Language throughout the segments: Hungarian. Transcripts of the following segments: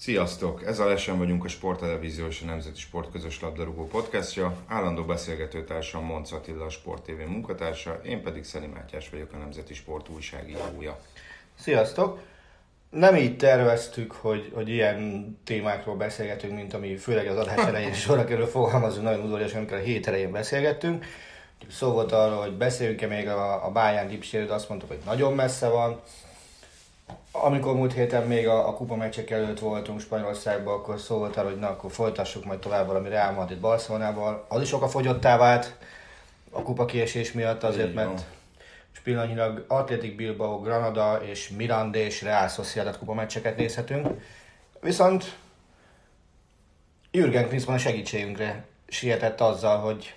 Sziasztok! Ez a Lesen vagyunk a Sporttelevízió és a Nemzeti Sport közös labdarúgó podcastja. Állandó beszélgetőtársam Monc Attila, a Sport TV munkatársa, én pedig Szeli Mátyás vagyok, a Nemzeti Sport újságírója. Sziasztok! Nem így terveztük, hogy, hogy ilyen témákról beszélgetünk, mint ami főleg az adás elején sorra kerül, fogalmazunk nagyon udvariasan, amikor a hét elején beszélgettünk. Szó volt arról, hogy beszéljünk-e még a, a Bayern Lipséről, azt mondtuk, hogy nagyon messze van. Amikor múlt héten még a, a kupa meccsek előtt voltunk Spanyolországban, akkor szó volt hogy na, akkor folytassuk majd tovább valami Real Madrid Barcelonával. Az is fogyottá vált a kupa kiesés miatt, azért, Így van. mert és pillanatnyilag Athletic Bilbao, Granada és Miranda és Real Sociedad kupa meccseket nézhetünk. Viszont Jürgen Klinsmann a segítségünkre sietett azzal, hogy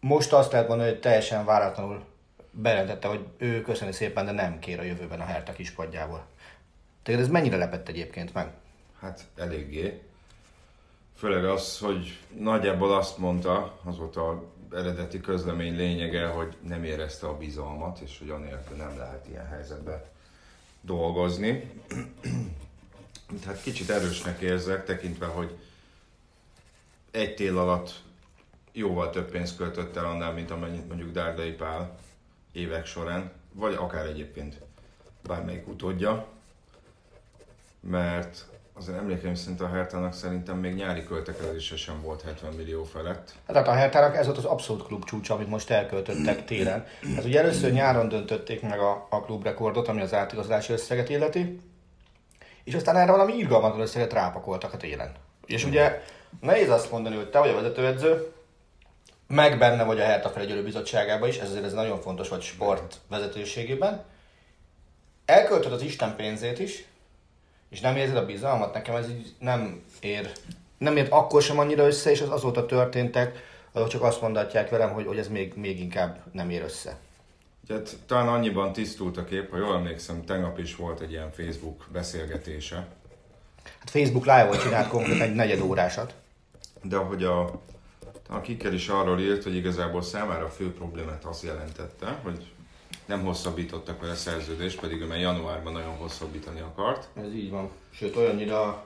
most azt lehet mondani, hogy teljesen váratlanul bejelentette, hogy ő köszöni szépen, de nem kér a jövőben a Hertha kispadjából. Tehát ez mennyire lepett egyébként meg? Hát eléggé. Főleg az, hogy nagyjából azt mondta, az volt a eredeti közlemény lényege, hogy nem érezte a bizalmat, és hogy anélkül nem lehet ilyen helyzetben dolgozni. Hát kicsit erősnek érzek, tekintve, hogy egy tél alatt jóval több pénzt költött el annál, mint amennyit mondjuk Dárdai Pál évek során, vagy akár egyébként bármelyik utódja, mert azért emlékeim szerint a Hertának szerintem még nyári költekezése sem volt 70 millió felett. Hát tehát a Hertának ez volt az abszolút klub csúcsa, amit most elköltöttek télen. Hát ugye először nyáron döntötték meg a, a klubrekordot, ami az átigazolási összeget illeti, és aztán erre valami irgalmatlan összeget rápakoltak a télen. És ugye nehéz azt mondani, hogy te vagy a vezetőedző, meg benne vagy a Hertha felügyelő bizottságában is, ez azért ez nagyon fontos vagy sport vezetőségében. Elköltöd az Isten pénzét is, és nem érzed a bizalmat, nekem ez így nem ér, nem ér akkor sem annyira össze, és az azóta történtek, azok csak azt mondatják velem, hogy, hogy ez még, még inkább nem ér össze. Ugye, hát talán annyiban tisztult a kép, ha jól emlékszem, tegnap is volt egy ilyen Facebook beszélgetése, Hát Facebook live-ot csinált konkrétan egy negyed órásat. de hogy a, a Kicker is arról írt, hogy igazából számára a fő problémát azt jelentette, hogy nem hosszabbítottak vele szerződést, pedig ő már januárban nagyon hosszabbítani akart. Ez így van. Sőt, olyannyira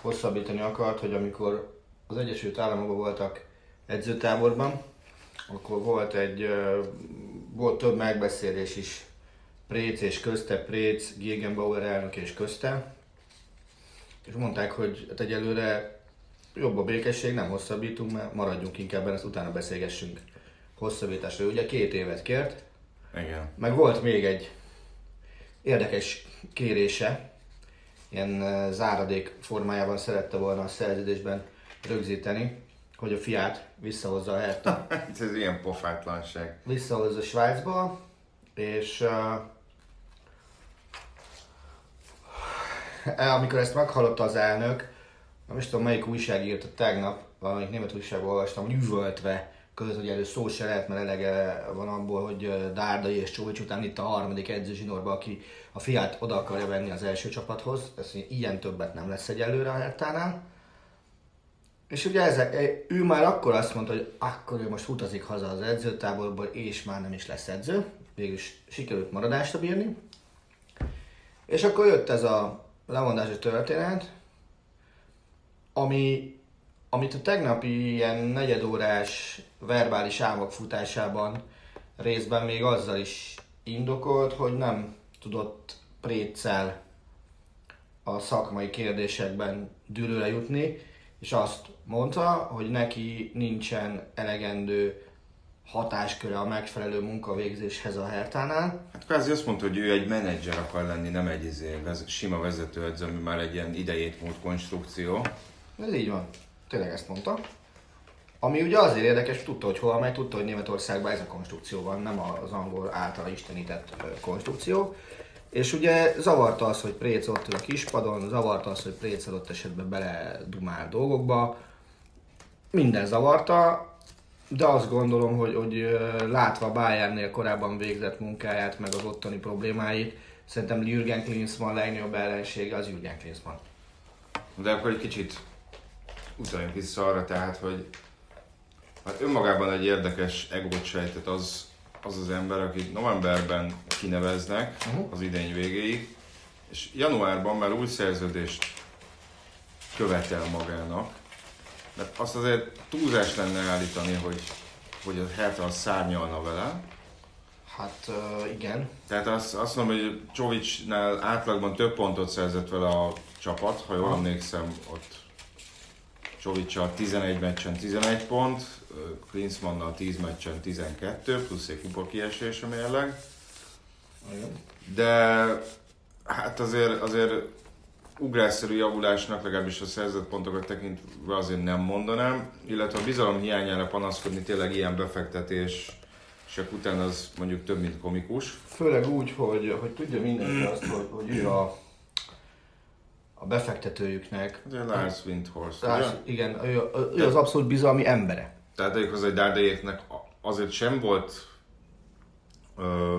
hosszabbítani akart, hogy amikor az Egyesült Államokban voltak edzőtáborban, akkor volt egy, volt több megbeszélés is Préc és közte, Préc, Gegenbauer elnök és közte, és mondták, hogy hát egyelőre jobb a békesség, nem hosszabbítunk, mert maradjunk inkább benne, ezt utána beszélgessünk hosszabbításról. Ugye két évet kért, Igen. meg volt még egy érdekes kérése, ilyen záradék formájában szerette volna a szerződésben rögzíteni, hogy a fiát visszahozza a Hertha, Hát ez ilyen pofátlanság. visszahozza Svájcba, és uh, amikor ezt meghallotta az elnök, nem is tudom melyik újság írta tegnap, valamelyik német újságban olvastam, hogy üvöltve között, hogy elő szó se lehet, mert elege van abból, hogy Dárdai és Csóvics után itt a harmadik edző aki a fiát oda akarja venni az első csapathoz. Ez ilyen többet nem lesz egyelőre a Hertánál. És ugye ezek, ő már akkor azt mondta, hogy akkor ő most utazik haza az edzőtáborból, és már nem is lesz edző. Végülis sikerült maradásra bírni. És akkor jött ez a lemondási történet, ami, amit a tegnapi ilyen negyedórás verbális álmok futásában részben még azzal is indokolt, hogy nem tudott préccel a szakmai kérdésekben dűlőre jutni, és azt mondta, hogy neki nincsen elegendő hatásköre a megfelelő munkavégzéshez a Hertánál. Hát kvázi azt mondta, hogy ő egy menedzser akar lenni, nem egy izé, sima vezetőedző, ami már egy ilyen idejét múlt konstrukció. Ez így van. Tényleg ezt mondta. Ami ugye azért érdekes, tudta, hogy hol megy, tudta, hogy Németországban ez a konstrukció van, nem az angol által istenített konstrukció. És ugye zavarta az, hogy Préc ott a kispadon, zavarta az, hogy Préc adott esetben bele dumál dolgokba. Minden zavarta, de azt gondolom, hogy, hogy látva Bayernnél korábban végzett munkáját, meg az ottani problémáit, szerintem Jürgen Klinsmann legnagyobb ellensége az Jürgen Klinsmann. De akkor egy kicsit utaljunk vissza arra, tehát, hogy hát önmagában egy érdekes egót sejtett az, az az ember, akit novemberben kineveznek Uh-huh. az idény végéig, és januárban már új szerződést követel magának. Mert azt azért túlzás lenne állítani, hogy, hogy a Hertha szárnyalna vele. Hát ö, igen, Tehát azt, azt mondom, hogy Csovicsnál átlagban több pontot szerzett vele a csapat, ha jól emlékszem, ott Csovicsal 11 meccsen 11 pont, Klinsmannnal 10 meccsen 12, plusz egy kupa kiesés a mérleg. De hát azért, azért ugrásszerű javulásnak legalábbis a szerzett pontokat tekintve azért nem mondanám, illetve a bizalom hiányára panaszkodni tényleg ilyen befektetés csak után az mondjuk több, mint komikus. Főleg úgy, hogy, hogy tudja mindenki azt, hogy, hogy ő a, a befektetőjüknek, De Lars Windhorst, ugye? társ, igen, ő, ő az abszolút bizalmi embere. Tehát tegyük hozzá, hogy Dárdaiéknek azért sem volt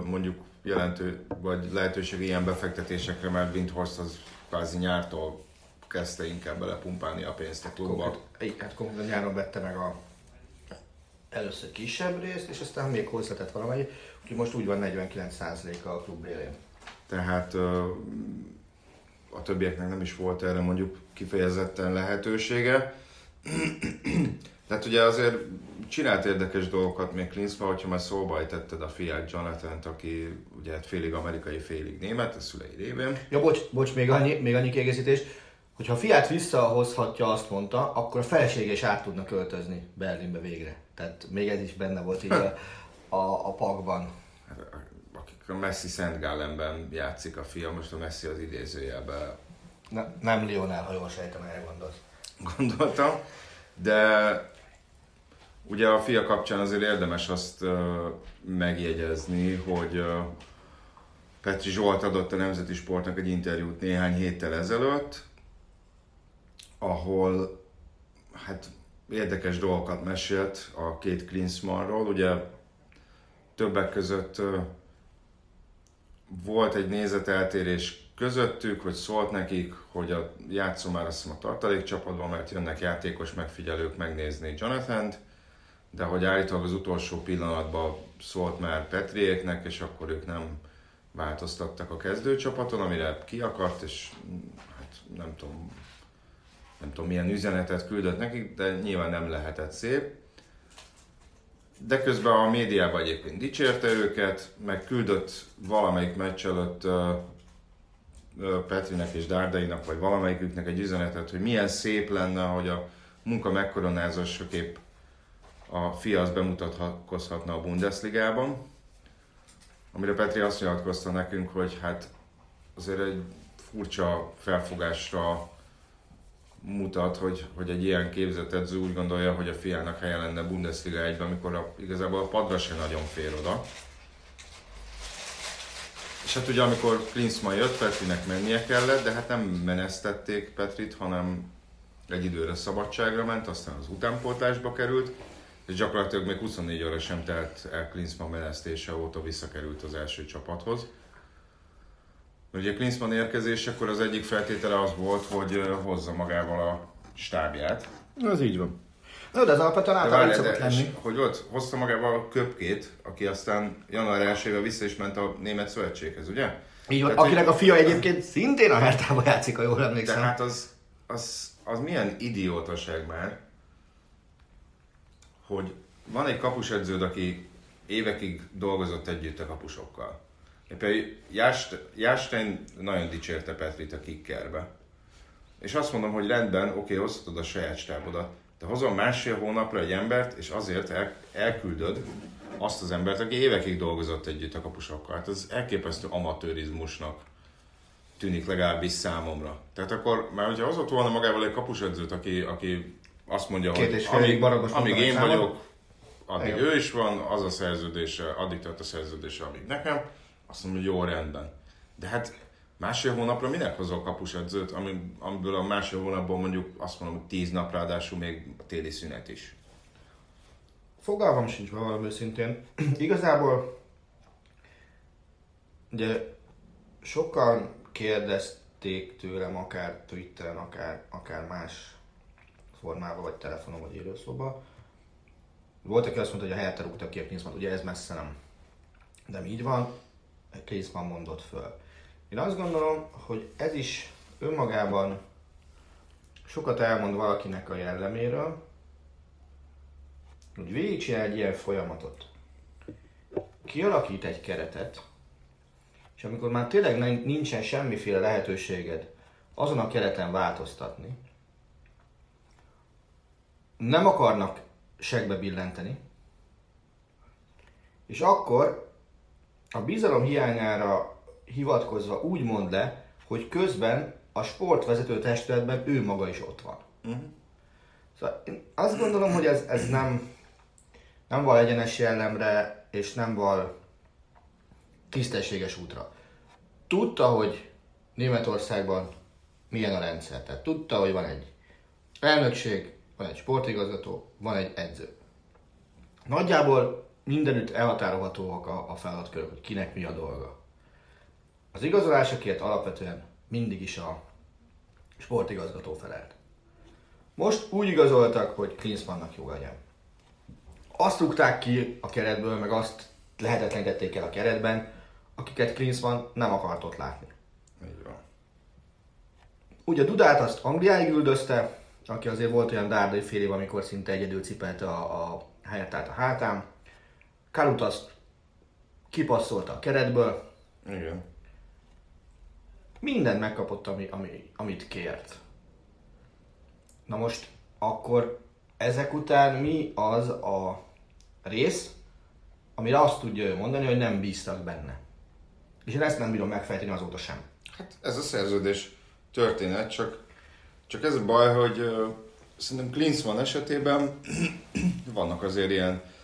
mondjuk jelentő, vagy lehetőség ilyen befektetésekre, mert Windhorst az kvázi nyártól kezdte inkább belepumpálni a pénzt a klubba. Konkrét, így, hát konkrétan nyáron vette meg a először kisebb részt, és aztán még hozzátett valamennyi, úgyhogy most úgy van 49%-a a klub élén. Tehát a többieknek nem is volt erre mondjuk kifejezetten lehetősége. Tehát ugye azért csinált érdekes dolgokat még Klinsmann, hogyha már szóba ejtetted a fiát Jonathan-t, aki ugye hát félig amerikai, félig német, a szülei révén. Ja, bocs, bocs még, annyi, még annyi kiegészítés, hogyha a fiát visszahozhatja, azt mondta, akkor a felesége is át tudna költözni Berlinbe végre. Tehát még ez is benne volt így a, a, a pakban. Akik a Messi Szent Gallenben játszik a fia, most a Messi az idézőjelben Ne, nem Lionel, ha jól sejtem, erre gondolsz. gondoltam, de ugye a fia kapcsán azért érdemes azt uh, megjegyezni, hogy uh, Petri Zsolt adott a Nemzeti Sportnak egy interjút néhány héttel ezelőtt, ahol hát érdekes dolgokat mesélt a két Klinsmannról. Ugye többek között volt egy nézeteltérés közöttük, hogy szólt nekik, hogy a játszó már azt hiszem a tartalékcsapatban, mert jönnek játékos megfigyelők megnézni jonathan de hogy állítólag az utolsó pillanatban szólt már Petriéknek, és akkor ők nem változtattak a kezdőcsapaton, amire ki akart, és hát nem tudom, nem tudom milyen üzenetet küldött nekik, de nyilván nem lehetett szép. De közben a médiában egyébként dicsérte őket, meg küldött valamelyik meccs előtt Petrinek és Dárdainak, vagy valamelyiküknek egy üzenetet, hogy milyen szép lenne, hogy a munka megkoronázásaképp a fia az bemutatkozhatna a Bundesligában. Amire Petri azt nyilatkozta nekünk, hogy hát azért egy furcsa felfogásra mutat, hogy, hogy egy ilyen képzett edző úgy gondolja, hogy a fiának helye lenne Bundesliga 1-ben, amikor a, igazából a padra se nagyon fér oda. És hát ugye amikor Klinsmann jött, Petrinek mennie kellett, de hát nem menesztették Petrit, hanem egy időre szabadságra ment, aztán az utánpótlásba került, és gyakorlatilag még 24 óra sem telt el Klinsmann menesztése óta visszakerült az első csapathoz. Ugye Klinsmann érkezésekor az egyik feltétele az volt, hogy hozza magával a stábját. Ez így van. Na, de ez alapvetően általában szokott de, lenni. hogy ott hozta magával a köpkét, aki aztán január 1 vissza is ment a német szövetséghez, ugye? Így van, akinek hogy- a fia egyébként szintén a Hertában játszik, ha jól emlékszem. Tehát az, az, az milyen idiótaság már, hogy van egy kapusedződ, aki évekig dolgozott együtt a kapusokkal. Jást- Jástein nagyon dicsérte Petrit a kickerbe. És azt mondom, hogy rendben, oké, hozhatod a saját stábodat, Te hozol másfél hónapra egy embert, és azért el, elküldöd azt az embert, aki évekig dolgozott együtt a kapusokkal. Hát ez elképesztő amatőrizmusnak tűnik legalábbis számomra. Tehát akkor, mert hogyha hozott volna magával egy kapusedzőt, aki, aki azt mondja, Két hogy amíg munka én számol. vagyok, addig Igen. ő is van, az a szerződése, addig tart a szerződése, amíg nekem, azt mondom, hogy jó, rendben. De hát másfél hónapra minek hozol kapusedzőt, ami, amiből a másfél hónapból mondjuk azt mondom, hogy tíz nap, ráadásul még a téli szünet is. Fogalmam sincs, valami őszintén. Igazából ugye sokan kérdezték tőlem, akár Twitteren, akár, akár más formában, vagy telefonon, vagy élőszóban. Volt, aki azt mondta, hogy a helyette rúgta ki a ugye ez messze nem. De így van, Klinsmann mondott föl. Én azt gondolom, hogy ez is önmagában sokat elmond valakinek a jelleméről, hogy végigcsinál egy ilyen folyamatot, kialakít egy keretet, és amikor már tényleg nincsen semmiféle lehetőséged azon a kereten változtatni, nem akarnak segbe billenteni, és akkor a bizalom hiányára hivatkozva úgy mond le, hogy közben a sportvezető testületben ő maga is ott van. Szóval én azt gondolom, hogy ez, ez nem, nem val egyenes jellemre, és nem val tisztességes útra. Tudta, hogy Németországban milyen a rendszer. Tehát tudta, hogy van egy elnökség, van egy sportigazgató, van egy edző. Nagyjából mindenütt elhatárolhatóak a, a feladatkörök, hogy kinek mi a dolga. Az igazolásokért alapvetően mindig is a sportigazgató felelt. Most úgy igazoltak, hogy Klinsmannnak jó legyen. Azt rúgták ki a keretből, meg azt lehetetlenítették el a keretben, akiket Klinsmann nem akart ott látni. Így van. Ugye Dudát azt Angliáig üldözte, aki azért volt olyan dárdai fél év, amikor szinte egyedül cipelte a, a helyet át a hátán. Kalut azt kipasszolta a keretből, Igen. mindent megkapott, ami, ami, amit kért. Na most akkor ezek után mi az a rész, amire azt tudja ő mondani, hogy nem bíztak benne. És én ezt nem bírom megfejteni azóta sem. Hát ez a szerződés történet, csak, csak ez a baj, hogy uh, szerintem Klinsmann esetében vannak azért ilyen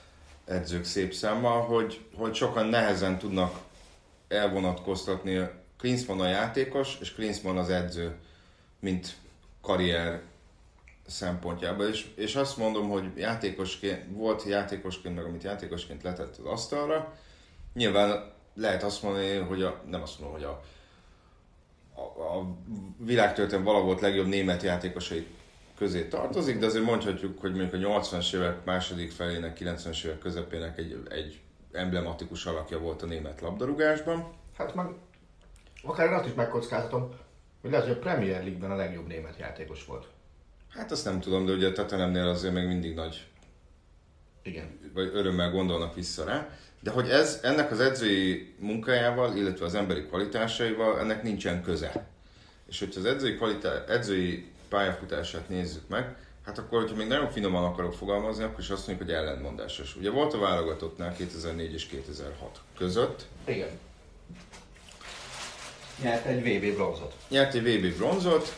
edzők szép számmal, hogy, hogy sokan nehezen tudnak elvonatkoztatni Klinsmann a játékos, és Klinsmann az edző, mint karrier szempontjából. És, és azt mondom, hogy játékosként, volt játékosként, meg amit játékosként letett az asztalra, nyilván lehet azt mondani, hogy a, nem azt mondom, hogy a, a, a világtörténet valahol legjobb német játékosai közé tartozik, de azért mondhatjuk, hogy mondjuk a 80-as évek második felének, 90-es évek közepének egy, egy emblematikus alakja volt a német labdarúgásban. Hát meg akár én azt is megkockáztatom, hogy lehet, hogy a Premier League-ben a legjobb német játékos volt. Hát azt nem tudom, de ugye a Tottenhamnél azért még mindig nagy Igen. vagy örömmel gondolnak vissza rá, de hogy ez ennek az edzői munkájával, illetve az emberi kvalitásaival ennek nincsen köze. És hogyha az edzői, kvalitá- edzői pályafutását nézzük meg, hát akkor, hogyha még nagyon finoman akarok fogalmazni, akkor is azt mondjuk, hogy ellentmondásos. Ugye volt a válogatottnál 2004 és 2006 között, Igen. Nyert egy VB bronzot. nyert egy VB bronzot,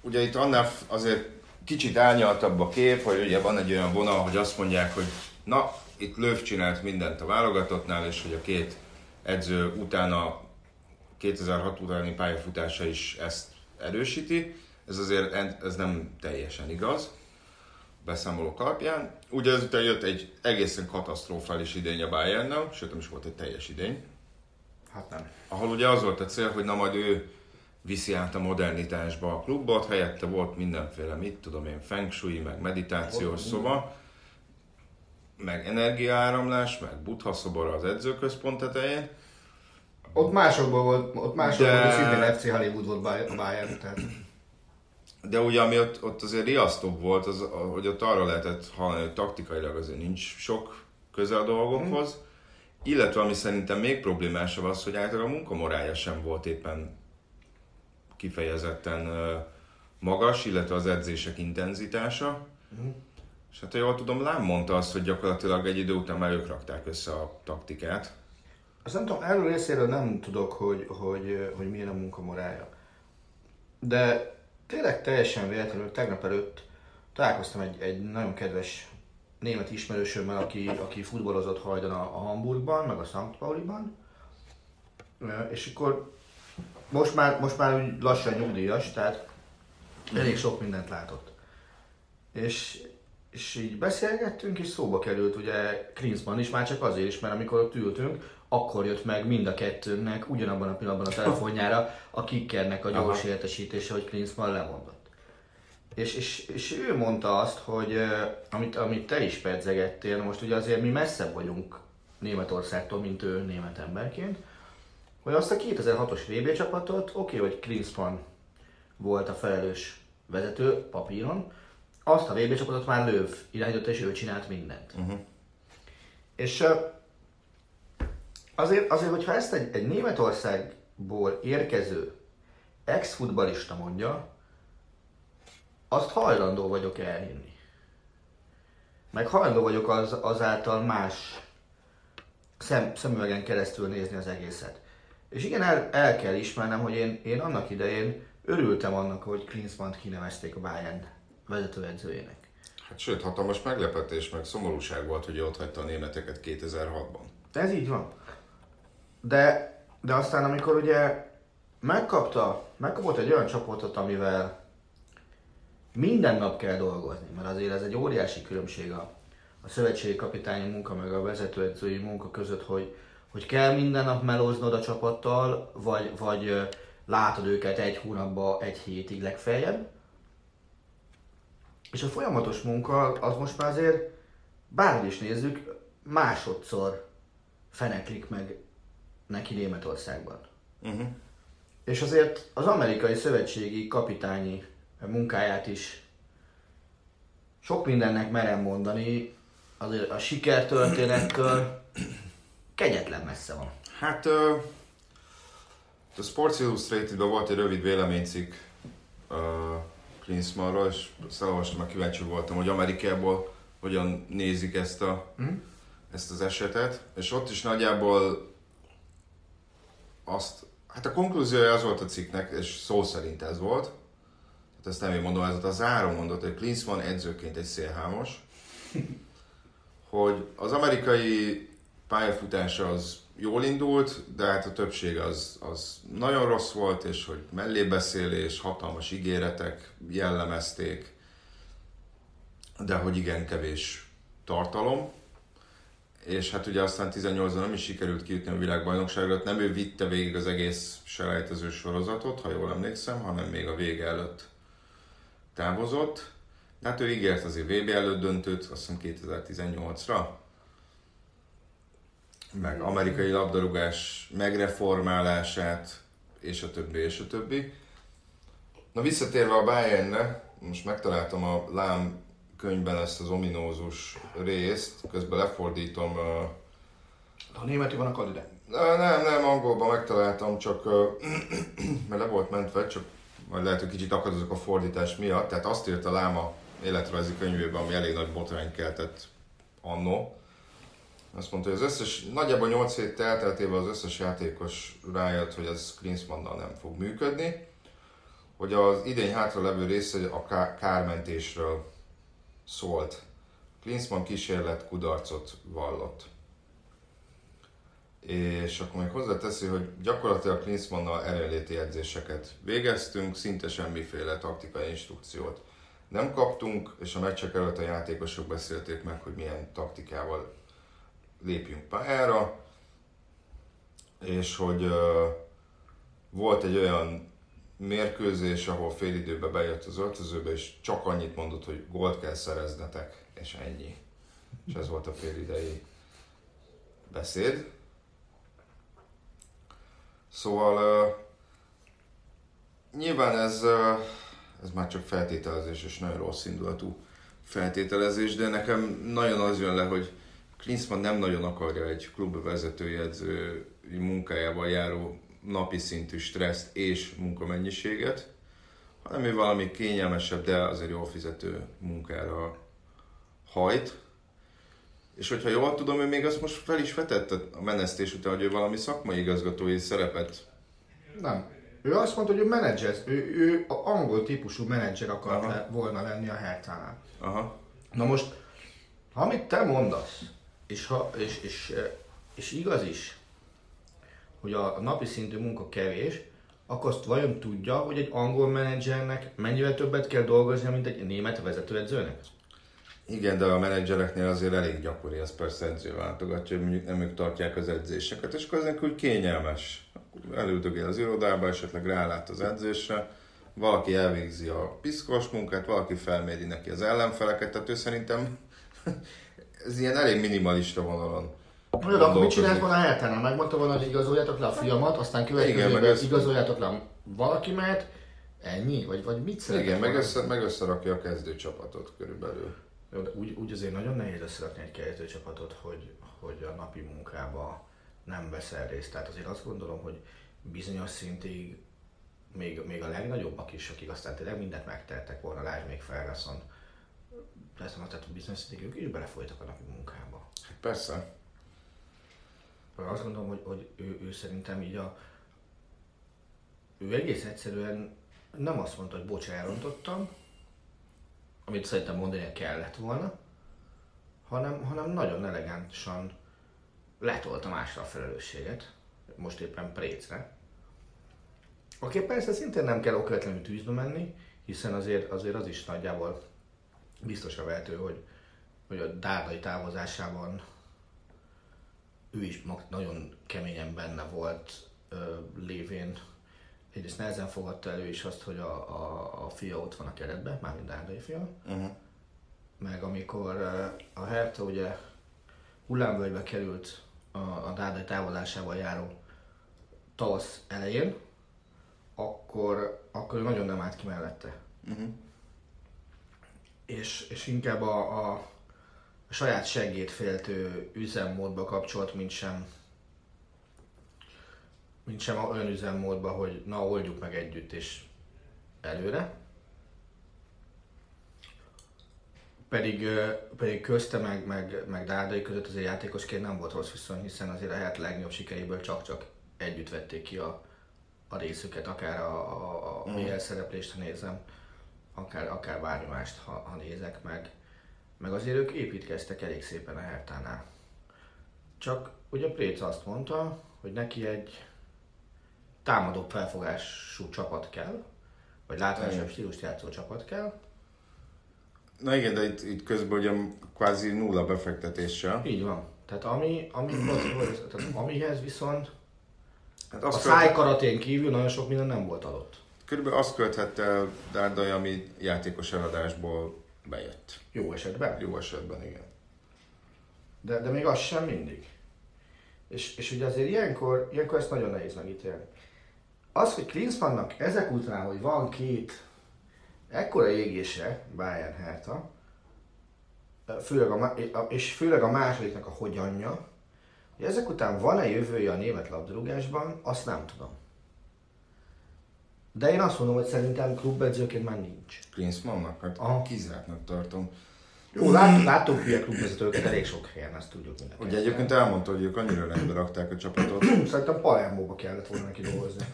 ugye itt annál azért kicsit árnyaltabb a kép, hogy ugye van egy olyan vonal, hogy azt mondják, hogy na, itt Löw csinált mindent a válogatottnál, és hogy a két edző utána 2006 utáni pályafutása is ezt erősíti. Ez azért ez nem teljesen igaz beszámolók alapján. Ugye ezután jött egy egészen katasztrofális idény a Bayernnel, sőt nem is volt egy teljes idény Hát nem. ahol ugye az volt a cél, hogy na majd ő viszi át a modernitásba a klubot, helyette volt mindenféle, mit tudom én, feng shui, meg meditációs szoba, meg energiaáramlás, meg buddha szobor az edzőközpont tetején. Ott másokból volt, ott másokból De- szintén FC Hollywood volt Bayern, tehát De ugye ami ott, ott azért riasztóbb volt, az, hogy ott arra lehetett hallani, hogy taktikailag azért nincs sok köze a dolgokhoz, illetve ami szerintem még problémásabb az, hogy általában a munkamorája sem volt éppen kifejezetten magas, illetve az edzések intenzitása. És hát ha jól tudom, Lám mondta azt, hogy gyakorlatilag egy idő után már ők rakták össze a taktikát. Azt nem tudom, erről részéről nem tudok, hogy, hogy, hogy milyen a munkamorája. De tényleg teljesen véletlenül tegnap előtt találkoztam egy, egy nagyon kedves német ismerősömmel, aki, aki futballozott hajdan a, a Hamburgban, meg a St. Pauliban. És akkor most már, most már úgy lassan nyugdíjas, tehát elég sok mindent látott. És, és így beszélgettünk, és szóba került ugye Klinsmann is, már csak azért is, mert amikor ott ültünk, akkor jött meg mind a kettőnknek ugyanabban a pillanatban a telefonjára a kickernek a gyors Aha. értesítése, hogy Klinsmann lemondott. És, és, és ő mondta azt, hogy amit, amit te is pedzegettél, most ugye azért mi messzebb vagyunk Németországtól, mint ő német emberként, hogy azt a 2006-os VB csapatot, oké, okay, hogy Klinsmann volt a felelős vezető papíron, azt a VB csapatot már Löw irányította, és ő csinált mindent. Uh-huh. És azért, azért, hogyha ezt egy, egy Németországból érkező ex-futbalista mondja, azt hajlandó vagyok elhinni. Meg hajlandó vagyok az, azáltal más szem, szemüvegen keresztül nézni az egészet. És igen, el, el kell ismernem, hogy én, én annak idején örültem annak, hogy Klinsmann kinevezték a Bayern vezetőedzőjének. Hát sőt, hatalmas meglepetés, meg szomorúság volt, hogy ott hagyta a németeket 2006-ban. Ez így van. De, de aztán amikor ugye megkapta, megkapott egy olyan csapatot, amivel minden nap kell dolgozni, mert azért ez egy óriási különbség a, a szövetségi kapitányi munka meg a vezetőedzői munka között, hogy, hogy kell minden nap melóznod a csapattal, vagy, vagy látod őket egy hónapban, egy hétig legfeljebb. És a folyamatos munka az most már azért, bárhogy is nézzük, másodszor feneklik meg neki Németországban. Uh-huh. És azért az amerikai szövetségi kapitányi munkáját is sok mindennek merem mondani, azért a sikertörténettől kegyetlen messze van. Hát uh, a Sports Illustrated-ban volt egy rövid véleménycikk uh, Klinsmannról, és azt elolvastam, mert kíváncsi voltam, hogy Amerikából hogyan nézik ezt, a, mm. ezt az esetet, és ott is nagyjából azt, hát a konklúziója az volt a cikknek, és szó szerint ez volt, tehát ezt nem én mondom, ez a záró mondott, hogy Klinsmann edzőként egy szélhámos, hogy az amerikai pályafutása az jól indult, de hát a többség az, az nagyon rossz volt, és hogy mellébeszélés, hatalmas ígéretek jellemezték, de hogy igen kevés tartalom. És hát ugye aztán 18-ban nem is sikerült kijutni a világbajnokságra, nem ő vitte végig az egész selejtező sorozatot, ha jól emlékszem, hanem még a vége előtt távozott. De hát ő ígért azért VB előtt döntőt, azt hiszem 2018-ra, meg amerikai labdarúgás megreformálását, és a többi, és a többi. Na visszatérve a Bayernne, most megtaláltam a Lám könyvben ezt az ominózus részt, közben lefordítom. A németű van a ide? Nem, nem, angolban megtaláltam, csak mert le volt mentve, csak majd lehet, hogy kicsit akadozok a fordítás miatt. Tehát azt írta Láma életrajzi könyvében, ami elég nagy botrány keltett annó azt mondta, hogy az összes, nagyjából 8 hét elteltével az összes játékos rájött, hogy ez Klinsmannnal nem fog működni, hogy az idény hátra levő része a kármentésről szólt. Klinsmann kísérlet kudarcot vallott. És akkor még hozzáteszi, hogy gyakorlatilag Klinsmannnal erőléti edzéseket végeztünk, szinte semmiféle taktikai instrukciót nem kaptunk, és a meccsek előtt a játékosok beszélték meg, hogy milyen taktikával lépjünk pályára, és hogy volt egy olyan mérkőzés, ahol fél időben bejött az öltözőbe, és csak annyit mondott, hogy gólt kell szereznetek, és ennyi. És ez volt a fél idei beszéd. Szóval nyilván ez, ez már csak feltételezés, és nagyon rossz indulatú feltételezés, de nekem nagyon az jön le, hogy Klinsmann nem nagyon akarja egy klub vezetőjegyző munkájával járó napi szintű stresszt és munkamennyiséget, hanem ő valami kényelmesebb, de azért jól fizető munkára hajt, és hogyha jól tudom, ő még azt most fel is vetette a menesztés után, hogy ő valami szakmai igazgatói szerepet. Nem. Ő azt mondta, hogy ő menedzser, ő, ő a angol típusú menedzser akart le, volna lenni a Hertánál. Aha. Na most, amit te mondasz, és, ha, és, és, eh, és igaz is, hogy a, napi szintű munka kevés, akkor azt vajon tudja, hogy egy angol menedzsernek mennyivel többet kell dolgoznia, mint egy német vezetőedzőnek? Igen, de a menedzsereknél azért elég gyakori, ez persze edzőváltogatja, hogy mondjuk nem ők tartják az edzéseket, és akkor ezek úgy kényelmes. Elüldögél az irodába, esetleg rálát az edzésre, valaki elvégzi a piszkos munkát, valaki felméri neki az ellenfeleket, tehát ő szerintem ez ilyen elég minimalista vonalon. De akkor mit csinált volna Hertánál? Megmondta volna, hogy igazoljátok le a fiamat, aztán következőben ez- igazoljátok le valakimet, ennyi? Vagy, vagy mit szeretett Igen, meg, össze, meg összerakja a kezdőcsapatot körülbelül. Jó, de úgy, úgy azért nagyon nehéz összerakni egy kezdőcsapatot, hogy, hogy a napi munkába nem veszel részt. Tehát azért azt gondolom, hogy bizonyos szintig még, még a legnagyobbak is, akik aztán tényleg mindent megtettek volna, lásd még Ferguson, Persze, tehát bizonyos ők is belefolytak a napi munkába. Hát persze. Azt gondolom, hogy, hogy ő, ő szerintem így a... Ő egész egyszerűen nem azt mondta, hogy bocs, elrontottam, amit szerintem mondani kellett volna, hanem, hanem nagyon elegánsan letolta másra a felelősséget, most éppen Précre. Oké, persze szintén nem kell okvetlenül tűzbe menni, hiszen azért, azért az is nagyjából biztosra vehető, hogy, hogy a dárdai távozásában ő is nagyon keményen benne volt, ö, lévén egyrészt nehezen fogadta elő is azt, hogy a, a, a fia ott van a keretben, mármint Dárdai fia, Uh-huh. meg amikor a Hertha ugye hullámvölgybe került a, a Dárdai távozásával járó tavasz elején, akkor, akkor ő nagyon nem állt ki mellette. Uh-huh. És, és inkább a, a, saját seggét féltő üzemmódba kapcsolt, mint sem mint sem olyan üzemmódba, hogy na oldjuk meg együtt és előre. Pedig, pedig közte meg, meg, meg Dárdai között azért játékosként nem volt rossz viszony, hiszen azért a hát legnagyobb sikeréből csak-csak együtt vették ki a, a részüket, akár a, a, a BL szereplést, ha nézem, akár, akár bármi mást, ha, ha nézek meg. Meg azért ők építkeztek elég szépen a Hertánál. Csak ugye Préc azt mondta, hogy neki egy támadó felfogású csapat kell, vagy látványosabb stílust játszó csapat kell. Na igen, de itt, itt közben ugye kvázi nulla befektetéssel. Így van. Tehát ami, ami tehát amihez viszont Hát a azt szájkaratén kívül nagyon sok minden nem volt adott. Körülbelül azt költhette el Dárdai, ami játékos eladásból bejött. Jó esetben. Jó esetben, igen. De, de még az sem mindig. És, és ugye azért ilyenkor, ilyenkor ezt nagyon nehéz megítélni. Az, hogy Klinsmannnak ezek után, hogy van két ekkora égése, Bayern Hertha, főleg a, és főleg a másodiknak a hogyanja, hogy ezek után van-e jövője a német labdarúgásban, azt nem tudom. De én azt mondom, hogy szerintem klubedzőként már nincs. Klinsmannnak? Hát Aha. kizártnak tartom. Jó, lát, láttunk hülye klubvezetőket elég sok helyen, ezt tudjuk mindenki. Ugye egyébként elmondta, hogy ők annyira rendbe rakták a csapatot, Szerintem Palermóba kellett volna neki dolgozni.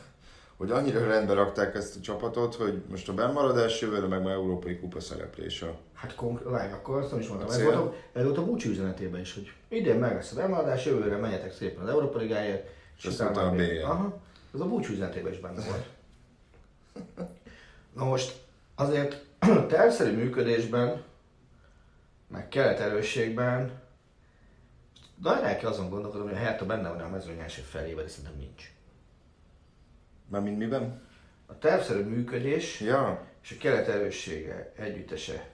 hogy annyira rendbe rakták ezt a csapatot, hogy most a bennmaradás jövőre meg már európai kupa szereplés a Hát konkrét, várj, akkor azt nem is mondtam. A Ez volt, a, ez volt a búcsú üzenetében is, hogy idén meg lesz az emeladás, jövőre menjetek szépen az Európa Ligáért, és És aztán a BL. Aha, ez a búcsú üzenetében is benne volt. Na most azért tervszerű működésben, meg kereterősségben, nagyon el kell azon gondolkodom, hogy a Hertha benne van a mezőny első felében, de szerintem nincs. Mármint miben? A tervszerű működés Ja, és a keret erőssége együttese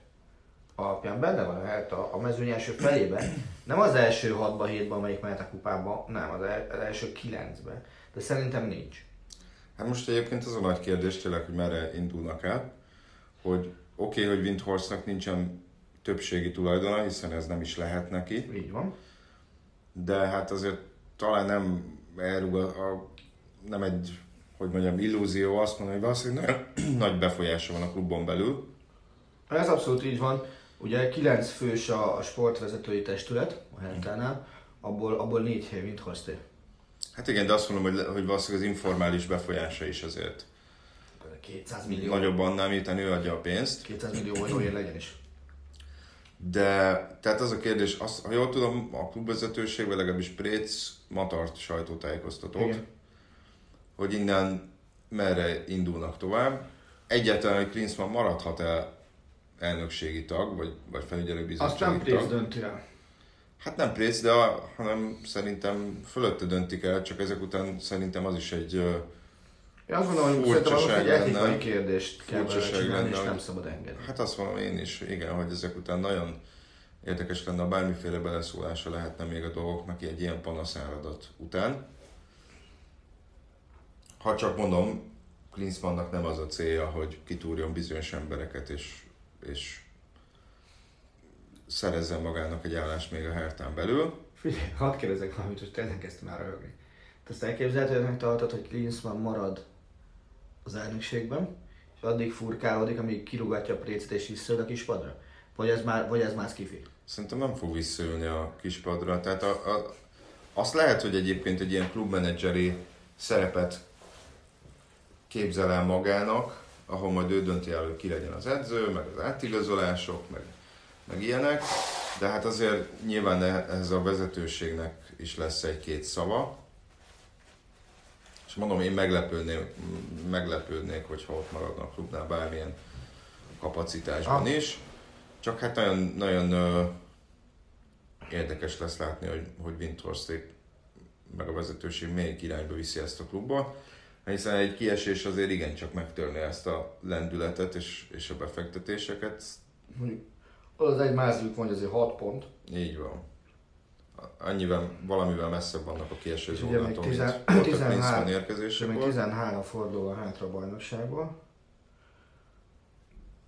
alapján benne van a Hertha a mezőny első felében. Nem az első 6-ba, 7-ba, amelyik mehet a kupába, nem, az, el, az első 9-be. De szerintem nincs. Hát most egyébként az a nagy kérdés tényleg, hogy merre indulnak el, hogy oké, okay, hogy Windhorstnak nincsen többségi tulajdona, hiszen ez nem is lehet neki, Így van. de hát azért talán nem elrúg a, nem egy, hogy mondjam, illúzió azt mondani, hogy valószínűleg nagy befolyása van a klubon belül. Ez abszolút így van. Ugye 9 fős a, a sportvezetői testület a Hertánál, abból, abból 4 hely mint hozté. Hát igen, de azt mondom, hogy, hogy valószínűleg az informális befolyása is azért 200 millió, nagyobb annál, miután ő adja a pénzt. 200 millió euróért legyen is. De, tehát az a kérdés, azt, ha jól tudom, a klubvezetőség, vagy legalábbis Préc ma tart sajtótájékoztatót, Igen. hogy innen merre indulnak tovább. Egyáltalán, hogy Klinsmann maradhat-e elnökségi tag, vagy, vagy felügyelőbizottsági tag. dönti el. Hát nem Préc, de a, hanem szerintem fölötte döntik el, csak ezek után szerintem az is egy ö, Én azt gondolom, hogy szerintem az Furcsaság egy etikai kérdést kell csinálni, lenne, és nem szabad engedni. Hát azt mondom én is, igen, hogy ezek után nagyon érdekes lenne, ha bármiféle beleszólása lehetne még a dolgoknak egy ilyen panaszáradat után. Ha csak mondom, Klinsmannnak nem az a célja, hogy kitúrjon bizonyos embereket, és, és szerezzen magának egy állást még a Hertán belül. Figyelj, hadd kérdezek valamit, hogy tényleg kezdtem már röhögni. Te ezt elképzelhetőnek tartod, hogy Klinsmann marad az elnökségben, és addig furkálódik, amíg kirúgatja a précet és visszaül a kispadra? Vagy ez már, vagy ez már skifi? Szerintem nem fog visszaülni a kispadra. Tehát a, a, azt lehet, hogy egyébként egy ilyen klubmenedzseri szerepet képzel el magának, ahol majd ő dönti el, hogy ki legyen az edző, meg az átigazolások, meg, meg ilyenek, de hát azért nyilván ehhez a vezetőségnek is lesz egy-két szava. És mondom, én meglepődnék, meglepődnék, hogyha ott maradna a klubnál bármilyen kapacitásban Ah. is. Csak hát nagyon, nagyon ö, érdekes lesz látni, hogy, hogy Windhorsték meg a vezetőség melyik irányba viszi ezt a klubba. Hiszen egy kiesés azért igencsak megtörni ezt a lendületet és, és a befektetéseket. Mondjuk az egy mázliuk van, hogy azért 6 pont, Így van. Annyivel, valamivel messzebb vannak a kieső zónától, mint tizen- volt a 13 Klinsmann és még érkezésekor. 13 forduló hátra a bajnokságból.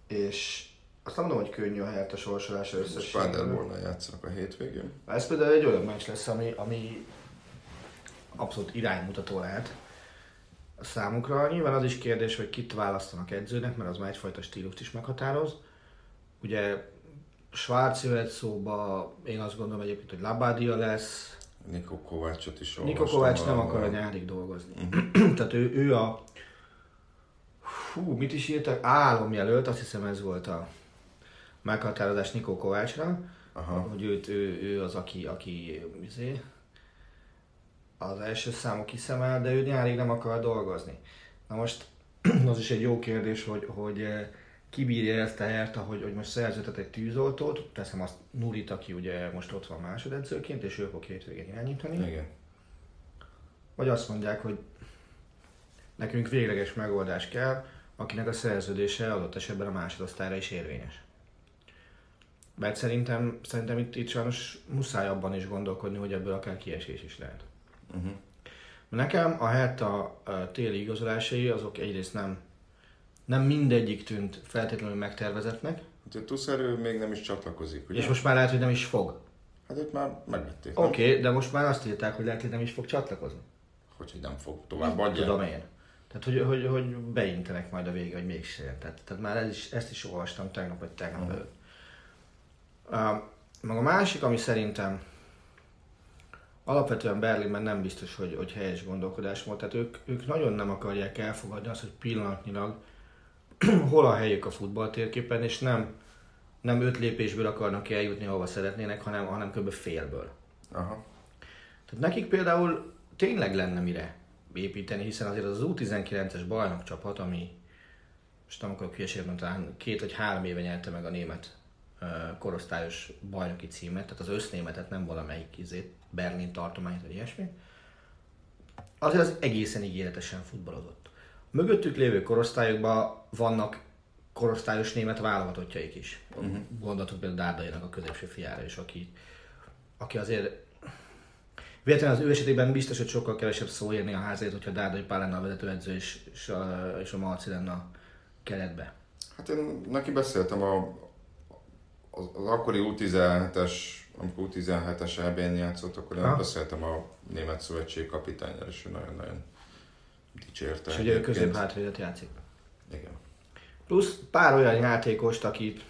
És azt nem mondom, hogy könnyű a Hertha sorsolása összességében. Paderbornnal játszanak a hétvégén. Ez például egy olyan meccs lesz, ami, ami abszolút iránymutató lehet a számukra. Nyilván az is kérdés, hogy kit választanak edzőnek, mert az már egyfajta stílust is meghatároz. Ugye Schwarz jöhet szóba, én azt gondolom egyébként, hogy Labadia lesz. Niko Kovácsot is Niko Kovács nem akar a nyárig dolgozni. Tehát ő, ő a... Hú, mit is írtak? Álomjelölt, azt hiszem ez volt a meghatározás Niko Kovácsra. Aha. Hogy őt, ő, ő az, aki, aki izé, az első számú kiszemel, de ő nyárig nem akar dolgozni. Na most az is egy jó kérdés, hogy, hogy eh, kibírja ezt a Hertha, hogy, hogy most szerződtet egy tűzoltót, teszem azt Nurit, aki ugye most ott van másodedzőként, és ő fog hétvégén irányítani. Igen. Vagy azt mondják, hogy nekünk végleges megoldás kell, akinek a szerződése adott esetben a másodosztályra is érvényes. Mert szerintem, szerintem itt, itt sajnos muszáj abban is gondolkodni, hogy ebből akár kiesés is lehet. Uh-huh. Nekem a Hertha téli igazolásai azok egyrészt nem, nem mindegyik tűnt feltétlenül megtervezetnek, Úgyhogy Tuszer ő még nem is csatlakozik, ugye? és most már lehet, hogy nem is fog. Hát őt már megvették? Oké, okay, de most már azt írták, hogy lehet, hogy nem is fog csatlakozni. Hogy, hogy nem fog tovább adni. Tudom én. Tehát, hogy, hogy, hogy beintenek majd a vége, hogy mégsem. Tehát, tehát már ez is, ezt is olvastam tegnap vagy tegnap Mhm. előtt. Uh, meg a másik, ami szerintem alapvetően Berlinben nem biztos, hogy, hogy helyes gondolkodás volt. Tehát ők, ők nagyon nem akarják elfogadni azt, hogy pillanatnyilag hol a helyük a futballtérképen, és nem, nem öt lépésből akarnak eljutni, ahova szeretnének, hanem, hanem kb. félből. Aha. Tehát nekik például tényleg lenne mire építeni, hiszen azért az U19-es bajnokcsapat, ami most nem akarok hülyeséget mondani, talán két vagy három éve nyerte meg a német korosztályos bajnoki címet, tehát az össznémetet, nem valamelyik izét, Berlin tartományt, vagy ilyesmi. Azért az egészen ígéretesen futballozott. Mögöttük lévő korosztályokban vannak korosztályos német válogatottjaik is. Uh-huh. Gondolatok például Dárdainak a középső fiára is, aki, aki azért Véletlenül az ő esetében biztos, hogy sokkal kevesebb szó érni a házért, hogyha Dárdai Pál lenne a vezetőedző és, és, a, és a Marci lenne a keretbe. Hát én neki beszéltem a, az, az akkori U17-es, amikor U17-es EB-n játszott, akkor én Ha. beszéltem a Német Szövetség kapitányjal, és ő nagyon-nagyon dicsérte. És ugye ő középhátvédet játszik. Igen. Plusz pár olyan játékost, akit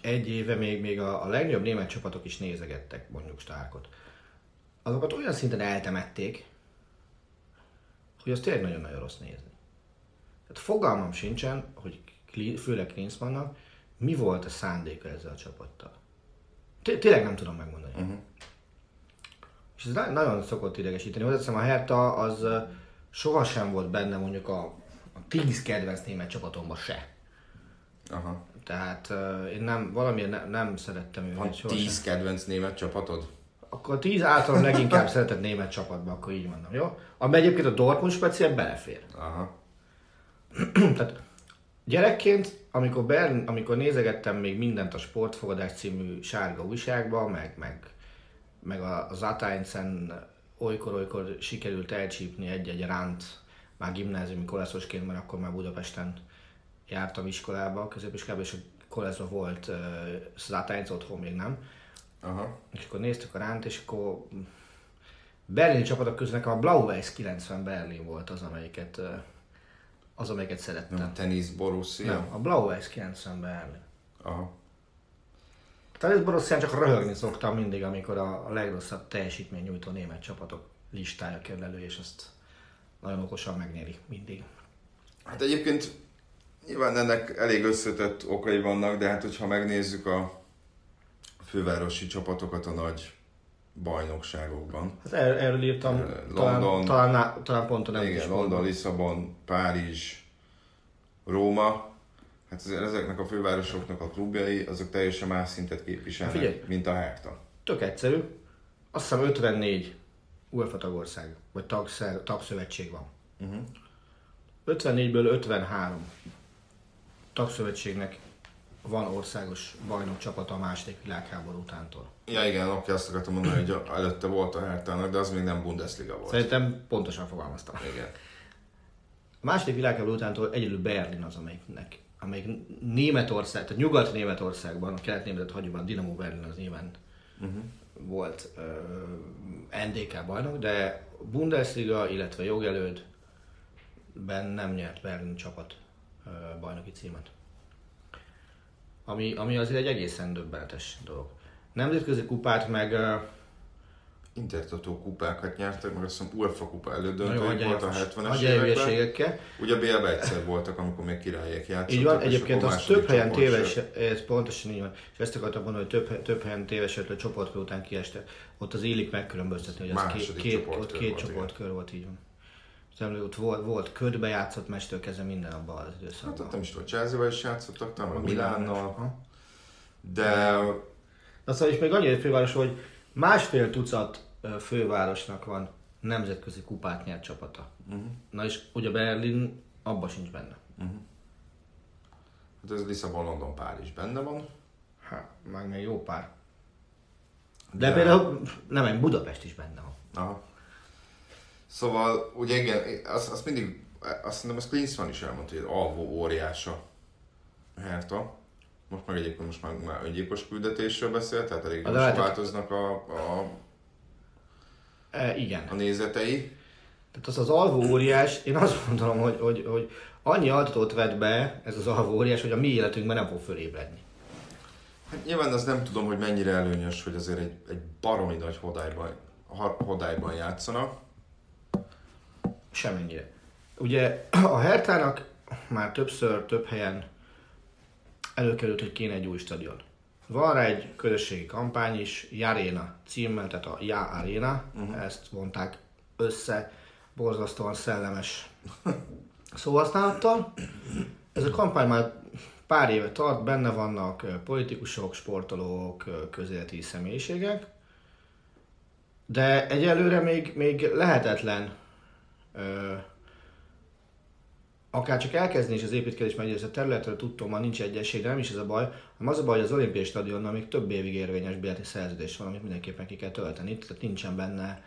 egy éve még, még a, a legnagyobb német csapatok is nézegettek mondjuk Starkot. Azokat olyan szinten eltemették, hogy az tényleg nagyon-nagyon rossz nézni. Tehát fogalmam sincsen, hogy főleg Klinsmannnak mi volt a szándéka ezzel a csapattal. Té- Tényleg nem tudom megmondani. Uh-huh. És ez na- nagyon szokott idegesíteni. Hozzáteszem, a Hertha az sohasem volt benne mondjuk a, a 10 kedvenc német csapatomban se. Aha. Tehát uh, én nem, valamiért ne, nem szerettem őket Van. 10 kedvenc német csapatod? Akkor 10 általam leginkább szeretett német csapatba, akkor így mondom, jó? Ami egyébként a Dortmund speciál belefér. Aha. Tehát gyerekként, amikor, Bern, amikor nézegettem még mindent a Sportfogadás című sárga újságba, meg, meg, meg a, az Ateinsen olykor-olykor sikerült elcsípni egy-egy ránt, már gimnáziumi koleszosként, mert akkor már Budapesten jártam iskolába, középiskolába, és a koleszba volt uh, Ateinz otthon még nem. Aha. És akkor néztük a ránt, és akkor berlini csapatok közül nekem a Blau-Weiß 90 Berlin volt az, amelyiket, ö, az, amelyiket szerettem. Nem, tenisz Borussia? Nem, a Blau-Weiß 90 Berlin. Aha. Talán Borussia csak röhögni szoktam mindig, amikor a, a legrosszabb teljesítmény nyújtó német csapatok listája kerül elő, és azt nagyon okosan megnyeri mindig. Hát egyébként nyilván ennek elég összetett okai vannak, de hát hogyha megnézzük a fővárosi csapatokat a nagy bajnokságokban. Hát er, erről írtam, talán, London. talán, talán, talán pont a nem Igen, London, Lisszabon, Párizs, Róma, hát azért ezeknek a fővárosoknak a klubjai, azok teljesen más szintet képviselnek, Figyelj. mint a Hertha. Tök egyszerű. Azt hiszem 54 UEFA tagország, vagy tagszer, tagszövetség van. Uh-huh. 54-ből 53 tagszövetségnek van országos bajnok csapata a második világháború utántól. Ja igen, oké, azt akartam mondani, hogy előtte volt a Hertának, de az még nem Bundesliga volt. Szerintem pontosan fogalmaztam. Igen. A második világháború utántól egyedül Berlin az, amelyiknek, amelyik Németország, tehát Nyugat-Németországban, a kelet-németet hagyóban Dinamo Berlin az nyilván uh-huh. volt uh, NDK bajnok, de Bundesliga, illetve jogelődben nem nyert Berlin csapat uh, bajnoki címet. Ami, ami azért egy egészen döbbenetes dolog. Nemzetközi kupát meg uh, Intertotó kupákat nyertek, meg azt hiszem UEFA kupa nagyon elődöntőik volt a 70-es hagyja években. Ugye a BL-ben egyszer voltak, amikor még királyek játszottak. Így van, egyébként az több helyen téves, ez pontosan így van, és ezt akartam mondani, hogy több, több helyen tévesedett a csoportkör után kieste. Ott az élik megkülönböztetni, hogy az két, két, ott két csoportkör volt, így van. Szerintem ott volt, volt ködbe játszott mestől kezdve minden abban az Hát ott időszakban. nem is tudom, Chelsea-vel is játszottak, talán, meg Milánnal. De szóval is még annyi főváros, hogy másfél tucat fővárosnak van nemzetközi kupát nyert csapata. Uh-huh. Na és ugye Berlin abba sincs benne. hát ez Lisszabon, London, Párizs benne van. Hát, meg még jó pár. De, De- például nem, Budapest is benne van. Aha. Szóval, ugye igen, azt, azt mindig, azt szerintem az Klinsmann is elmondta, hogy alvó óriása Herta. Most meg egyébként most már, már öngyilkos küldetésről beszél, tehát elég gyorsan hát- változnak a, a, E, igen. a nézetei. Tehát az az alvó óriás, én azt gondolom, hogy, hogy, hogy annyi altatót vett be ez az alvó óriás, hogy a mi életünkben nem fog fölébredni. Hát nyilván az nem tudom, hogy mennyire előnyös, hogy azért egy, egy baromi nagy hodályban, hodályban játszanak. Semennyire. Ugye a Hertának már többször, több helyen előkerült, hogy kéne egy új stadion. Van rá egy közösségi kampány is, Jaréna címmel, tehát a Ja Arena, uh-huh. ezt vonták össze, borzasztóan szellemes szóhasználattal. Ez a kampány már pár éve tart, benne vannak politikusok, sportolók, közéleti személyiségek, de egyelőre még, még lehetetlen ö, akár csak elkezdeni is az építkezés, mert ez a területről tudtom, ma nincs egyesség, de nem is ez a baj, hanem az a baj, hogy az olimpiai stadionnal még több évig érvényes bérleti szerződés van, amit mindenképpen ki kell tölteni, tehát nincsen benne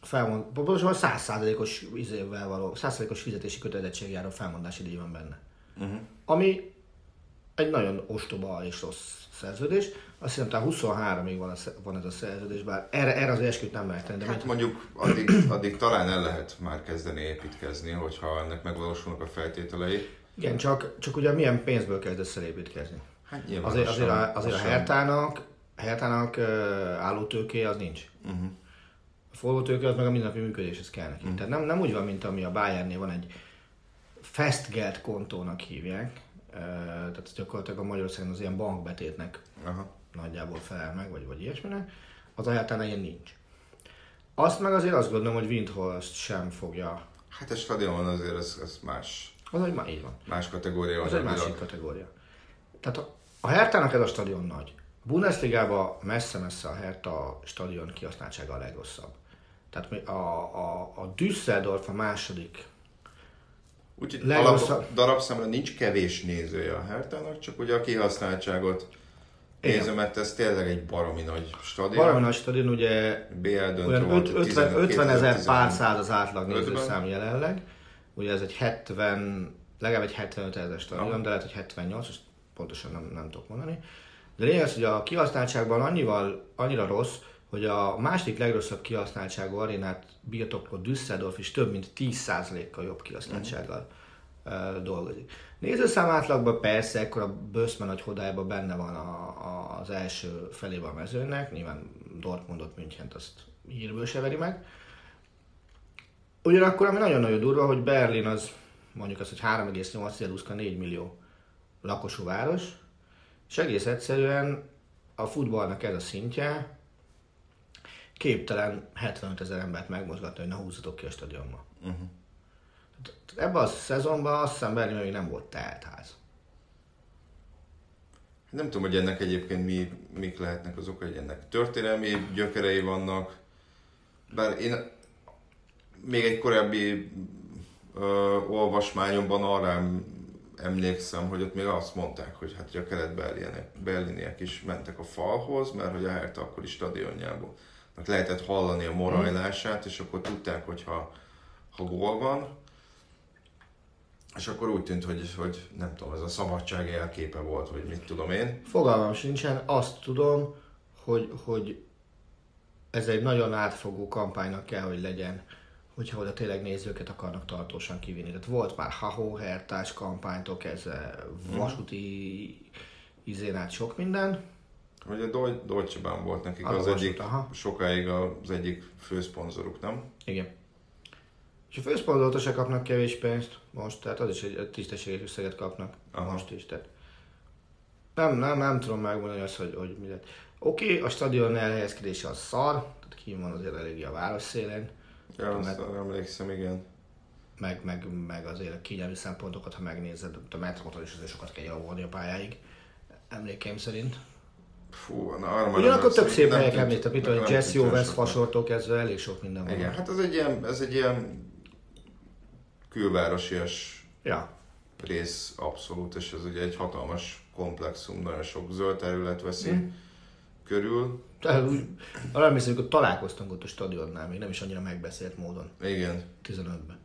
felmond, pontosan 100%-os izével való, 100%-os fizetési kötelezettség járó felmondási díj van benne. Uh-huh. Ami egy nagyon ostoba és rossz szerződés. Azt hiszem, talán 23-ig van, a, van ez a szerződés, bár erre, erre az esküt nem lehet tenni. De Hát mint- mondjuk addig, addig talán el lehet már kezdeni építkezni, hogyha ennek megvalósulnak a feltételei. Igen, csak, csak ugye milyen pénzből kezdesz el építkezni. Hát Azért, azért, a, azért a. Hertának, Hertának uh, állótőké az nincs. Uh-huh. A forrótőke az meg a mindennapi működéshez kell neki. Uh-huh. Tehát nem, nem úgy van, mint ami a Bayernnél van egy Festgeld kontónak hívják, uh, tehát gyakorlatilag a Magyarországon az ilyen bankbetétnek Aha. Nagyjából felel meg, vagy, vagy ilyesminek. Az a Hertánál ilyen nincs. Azt meg azért azt gondolom, hogy Windhorst sem fogja. Hát a stadionon azért ez, ez más, Az egy már így van. más kategória. Az egy másik kategória. Tehát a, a Hertának ez a stadion nagy. A Bundesligában messze-messze a Hertha stadion kihasználtsága a legrosszabb. Tehát a, a, a Düsseldorf a második. Úgyhogy Legrosszabb- darabszámra nincs kevés nézője a Hertának, csak ugye a kihasználtságot. Nézem, mert ez tényleg egy baromi nagy stadion. Valami nagy stadion, ugye BL olyan volt, öt- 50, 50 ezer pár száz az átlag nézőszám jelenleg. Ugye ez egy 70, legalább egy 75 ezer stadion, Aha. de lehet, hogy 78, ezt pontosan nem, nem tudok mondani. De lényeg az, hogy a kihasználtságban annyival, annyira rossz, hogy a második legrosszabb kihasználtságú arénát birtokló Düsseldorf is több mint 10%-kal jobb kihasználtsággal uh, dolgozik. Nézőszám átlagban persze, ekkor a Böszmen nagy hodájában benne van a, a, az első felében a mezőnek, nyilván Dortmundot, Münchent azt hírből se veri meg. Ugyanakkor, ami nagyon-nagyon durva, hogy Berlin az mondjuk az, hogy 3,8-4 millió lakosú város, és egész egyszerűen a futballnak ez a szintje képtelen 75 ezer embert megmozgatni, hogy na húzzatok ki a stadionba. Uh-huh. Ebben a szezonban azt hiszem Berlin még nem volt teltház. Nem tudom, hogy ennek egyébként mi, mik lehetnek az okai, hogy ennek történelmi gyökerei vannak. Bár én még egy korábbi ö, olvasmányomban arra emlékszem, hogy ott még azt mondták, hogy hát hogy a kelet berliniek is mentek a falhoz, mert hogy a Hertha akkori stadionjából lehetett hallani a morajlását, és akkor tudták, hogy ha, ha gól van, és akkor úgy tűnt, hogy, hogy nem tudom, ez a szabadság elképe volt, hogy mit tudom én. Fogalmam sincsen, azt tudom, hogy, hogy ez egy nagyon átfogó kampánynak kell, hogy legyen, hogyha oda tényleg nézőket akarnak tartósan kivinni. Tehát volt már Haho Hertás kampánytól kezdve vasúti izén át sok minden. Deu- Deutsche Bahn volt nekik Az az, vasút, egyik, aha. sokáig az egyik főszponzoruk, nem? Igen. És a főszponzortól se kapnak kevés pénzt most, tehát az is egy tisztességes összeget kapnak Aha. most is. Tehát nem, nem, nem tudom megmondani azt, hogy, hogy mi lett. Oké, okay, a stadion elhelyezkedése az szar, tehát ki van azért eléggé a város szélén, Ja, azt emlékszem, igen. meg, meg, meg azért a kényelmi szempontokat, ha megnézed, a metrótól is azért sokat kell javulni a pályáig, emlékeim szerint. Fú, na arra már Ugyanakkor több szép helyek említettem, mint nem Jesse Owens fasortól kezdve elég sok minden van. Igen, hát ez egy ilyen, ez egy ilyen külvárosias Ja. rész abszolút, és ez ugye egy hatalmas komplexum, nagyon sok zöld terület veszi mm. körül. Tehát úgy, arra emlékszem, hogy találkoztunk ott a stadionnál, még nem is annyira megbeszélt módon. Igen, 15-ben.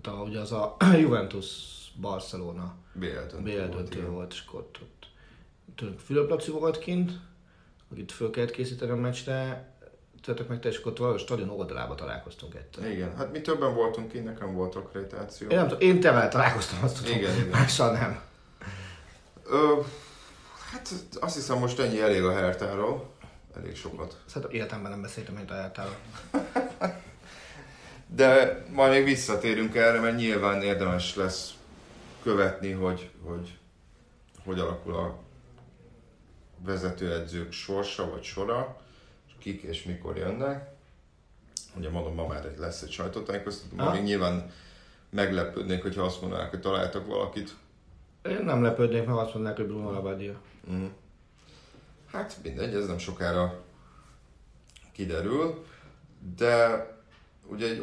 Tehát a, ugye az a Juventus Barcelona BL döntő, volt, és ott, ott tőlük Fülöp Laci volt kint, akit föl kellett készíteni a meccsre, töltök meg te, és akkor a stadion oldalába találkoztunk ettől. Igen, hát mi többen voltunk ki, nekem volt akkreditáció. Én nem tudom, én te vele találkoztam, azt tudom. Igen, igen. Mással nem. Ö, hát azt hiszem most ennyi elég a Hertáról. Elég sokat. Szerintem életemben nem beszéltem, mint a Hertáról. De majd még visszatérünk erre, mert nyilván érdemes lesz követni, hogy hogy, hogy alakul a vezetőedzők sorsa vagy sora, kik és mikor jönnek. Ugye mondom, ma már egy- lesz egy sajtótájékoztató, ma Ha? még nyilván meglepődnék, hogyha azt mondanák, hogy találtak valakit. Én nem lepődnék, mert azt mondanák, hogy Bruno Labbadia. Hát mindegy, ez nem sokára kiderül, de ugye egy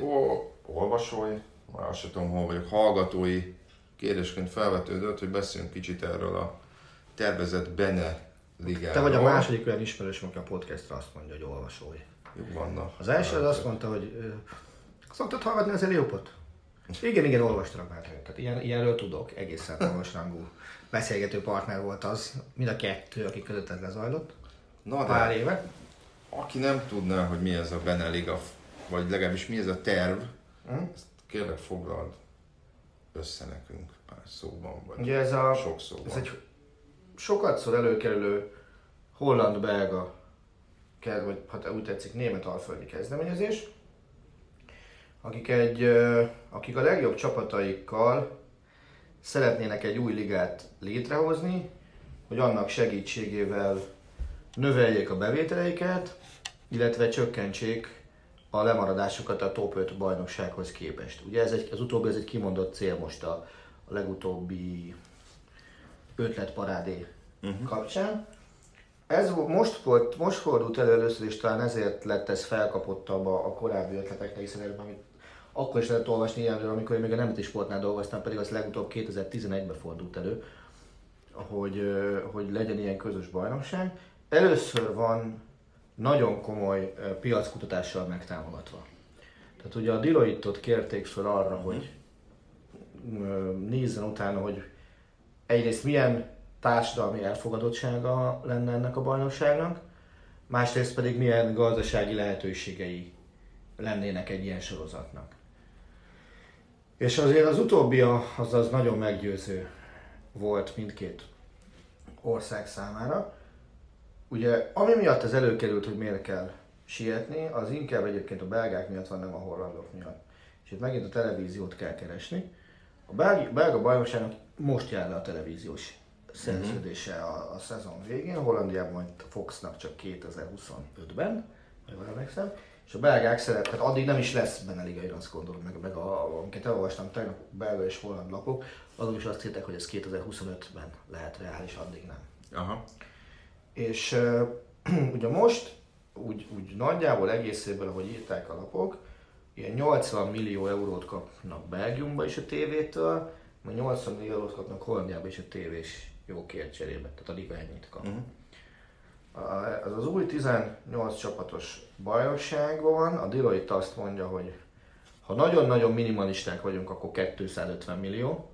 olvasói, már azt sem tudom hol vagyok, hallgatói kérdésként felvetődött, hogy beszéljünk kicsit erről a tervezett Bene ligáról. Te vagy a második olyan ismerős, aki a podcastra azt mondja, hogy olvasói. Vannak. Az első az azt mondta, hogy szoktad hallgatni az Eliopot? Igen, igen, olvastalak már. Tehát ilyen, ilyenről tudok, egészen magasrangú beszélgető partner volt az, mind a kettő, akik között ez lezajlott. Na Pár de, éve. aki nem tudná, hogy mi ez a Bene liga, vagy legalábbis mi ez a terv, Hm? ezt kérlek foglald össze nekünk pár szóban, vagy Ugye ez a, sok szóban. ez egy sokatszor előkerülő holland-belga, vagy hát úgy tetszik, német-alföldi kezdeményezés, akik, egy, akik a legjobb csapataikkal szeretnének egy új ligát létrehozni, hogy annak segítségével növeljék a bevételeiket, illetve csökkentsék a lemaradásokat a top 5 bajnoksághoz képest. Ugye ez egy, az utóbbi ez egy kimondott cél most a, a legutóbbi ötletparádé uh-huh. kapcsán. Ez most, volt, most fordult elő először, és talán ezért lett ez felkapottabb a, a korábbi ötleteknek, hiszen erről, amit akkor is lehet olvasni ilyenről, amikor én még a Nemzeti Sportnál dolgoztam, pedig az legutóbb 2011-ben fordult elő, hogy, hogy legyen ilyen közös bajnokság. Először van nagyon komoly piackutatással megtámogatva. Tehát ugye a Deloitte-ot kérték fel arra, hogy ö, nézzen utána, hogy egyrészt milyen társadalmi elfogadottsága lenne ennek a bajnokságnak, másrészt pedig milyen gazdasági lehetőségei lennének egy ilyen sorozatnak. És azért az utóbbi az, az nagyon meggyőző volt mindkét ország számára. Ugye, ami miatt ez előkerült, hogy miért kell sietni, az inkább egyébként a belgák miatt van, nem a hollandok miatt. És itt megint a televíziót kell keresni. A belga bajnokságnak most jár le a televíziós szerződése a, a szezon végén, Hollandiában Foxnak csak 2025-ben, ha jól emlékszem, és a belgák szeret, tehát addig nem is lesz benne liga, én azt gondolom, meg, meg a, amiket elolvastam tegnap belga és holland lapok, azok is azt hittek, hogy ez 2025-ben lehet reális, addig nem. Aha. És uh, ugye most úgy, úgy nagyjából egészében, ahogy írták a lapok, ilyen 80 millió eurót kapnak Belgiumba is a tévétől, majd 80 millió eurót kapnak Hollandiába is a tévés jókért cserébe, tehát a liga ennyit kap. Mhm. A- Az az új 18 csapatos bajnokságban van, a Deloitte azt mondja, hogy ha nagyon-nagyon minimalisták vagyunk, akkor 250 millió,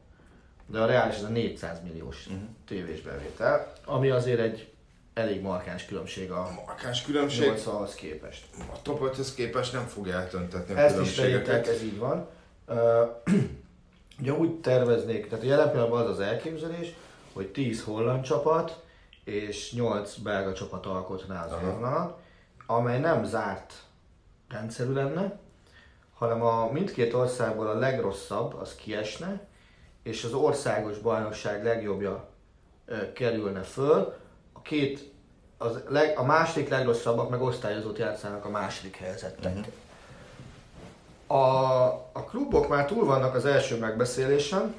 de a reális ez a 400 milliós Mhm. tévés bevétel, ami azért egy elég markáns különbség a Markáns különbség. 80-hoz képest. A top 5-höz képest nem fogja eltöntetni a Ezt is különbségeket. ez így van. Ö, Ugye úgy terveznék, tehát a jelen pillanatban az az elképzelés, hogy 10 holland csapat és 8 belga csapat alkotná az vonalat, amely nem zárt rendszerű lenne, hanem a mindkét országból a legrosszabb az kiesne, és az országos bajnokság legjobbja ö, kerülne föl. A két, az leg, a második legrosszabbak meg osztályozott játszanak a második helyezettek. Uh-huh. A, a klubok már túl vannak az első megbeszélésen.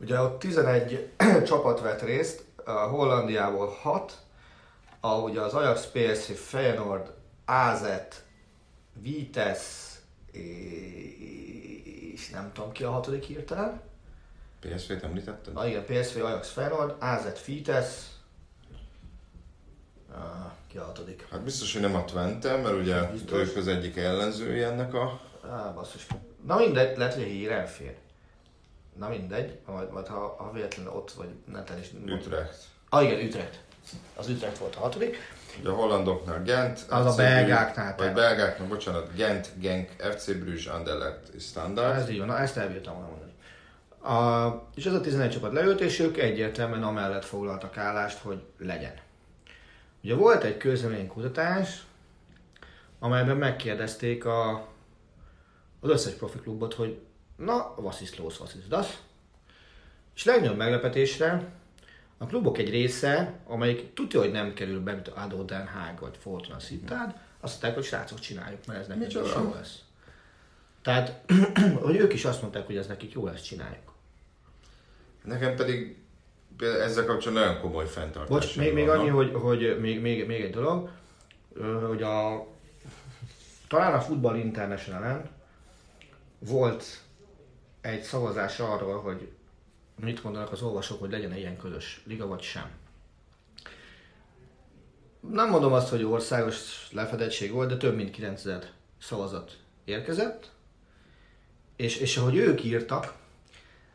Ugye ott 11 csapat vett részt, a Hollandiából 6, a, ugye az Ajax, PSV, Feyenoord, AZ, Vitesse, és nem tudom ki a hatodik hirtelen. PSV-t említetted? Na igen, PSV, Ajax, Feyenoord, AZ, Vitesse, ki a hatodik? Hát biztos, hogy nem a Twente, mert ugye Biztos. ők az egyik ellenzője ennek a... Á, basszus. Na mindegy, lehet, hogy a hír elfér. Na mindegy, majd, majd ha, ha véletlenül ott vagy neten is. Utrecht. Ah igen, Utrecht. Az Utrecht volt a hatodik. Ugye a hollandoknál Gent, Az a FC belgáknál Brugge- Vagy belgáknál, bocsánat, Gent, Genk, FC Bruges, Anderlecht és Standard. Ez így van, na ezt elbírtam volna mondani. A, és ez a 11 csapat leült, és ők egyértelműen amellett foglaltak állást, hogy legyen. Ugye volt egy közleménykutatás, amelyben megkérdezték a, az összes profi klubot, hogy na, was ist los, was ist das? És legnagyobb meglepetésre a klubok egy része, amelyik tudja, hogy nem kerül be, mint Adó Den Haag vagy Fortuna Sittard, azt mondták, hogy srácok csináljuk, mert ez nekünk is jó lesz. Tehát, hogy ők is azt mondták, hogy ez nekik jó lesz, csináljuk. Nekem pedig ezzel kapcsolatban nagyon komoly fenntartás. Bocs, még, még annyi, hogy, hogy még, még, még egy dolog, hogy a, talán a Football International-en volt egy szavazás arról, hogy mit mondanak az olvasók, hogy legyen ilyen közös liga, vagy sem. Nem mondom azt, hogy országos lefedettség volt, de több mint 9000 szavazat érkezett, és, és ahogy ők írtak,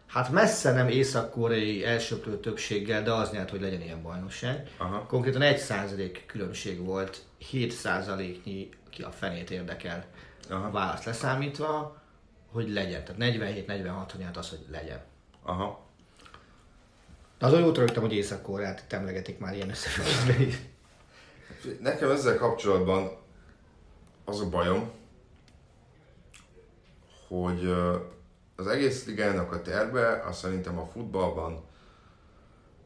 hát messze nem észak-koreai elsőprő többséggel, de az nyert, hogy legyen ilyen bajnokság. Aha. Konkrétan 1% különbség volt, 7%-nyi ki a fenét érdekel Aha. választ leszámítva, hogy legyen. Tehát 47-46 nyert az, hogy legyen. Aha. Azon jót rögtem, hogy Észak-Koreát itt emlegetik már ilyen összefüggésben. Nekem ezzel kapcsolatban az a bajom, hogy az egész ligának a terve, azt szerintem a futballban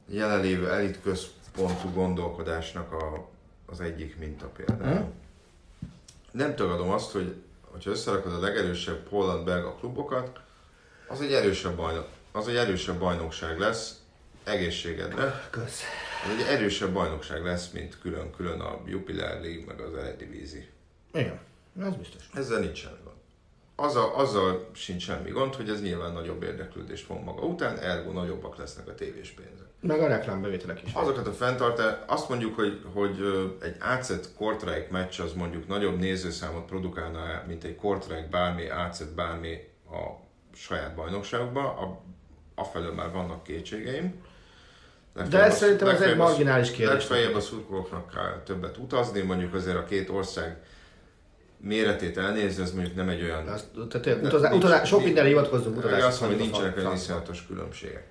jelenlévő elit központú gondolkodásnak a, az egyik mintapéldája. Mhm. Nem tagadom azt, hogy hogyha összerakod a legerősebb holland-belga klubokat, az egy erősebb bajnok, az egy erősebb bajnokság lesz egészségedre. Kösz. Ez egy erősebb bajnokság lesz, mint külön-külön a Jupiler League, meg az Eredivisie. Igen, ez biztos. Ezzel nincs semmi gond. Azzal, azzal sincs semmi gond, hogy ez nyilván nagyobb érdeklődést fog maga után, ergo nagyobbak lesznek a tévés pénzek. Meg a reklámbevételek is. Azokat a fenntartás, azt mondjuk, hogy, hogy egy AZ Kortrijk meccs az mondjuk nagyobb nézőszámot produkálna, mint egy Kortrijk bármi, AZ bármi a saját bajnokságokban, a, afelől már vannak kétségeim. De ez szerintem ez egy legfeljebb marginális kérdés. Legfeljebb a szurkolóknak kell többet utazni, mondjuk azért a két ország méretét elnézni, ez mondjuk nem egy olyan... Azt, tehát utazá, utazá, sok mindenre hivatkozunk Utazás, utazás. azt mondom, hogy nincsenek olyan iszonyatos különbségek.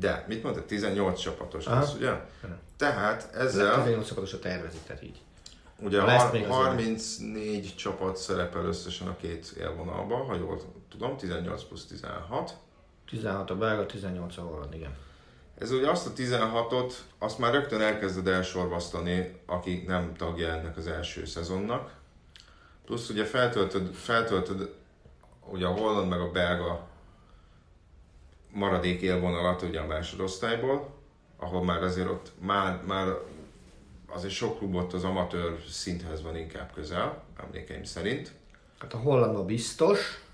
De, mit mondtad, 18 csapatos Aha. lesz, ugye? Tehát ezzel, 18 szakadosra tervezik, tehát így. ugye lesz har- még azért. 34 csapat szerepel összesen a két élvonalban, ha jól tudom, 18 plusz 16. 16 a belga, 18 a holland, igen. Ez ugye azt a 16-ot, azt már rögtön elkezded elsorvasztani, aki nem tagja ennek az első szezonnak. Plusz ugye feltöltöd, feltöltöd ugye a holland meg a belga maradék élvonalat ugye a másodosztályból, ahol már azért ott már, már azért sok klubot az amatőr szinthez van inkább közel, emlékeim szerint. Hát a hollandban biztos.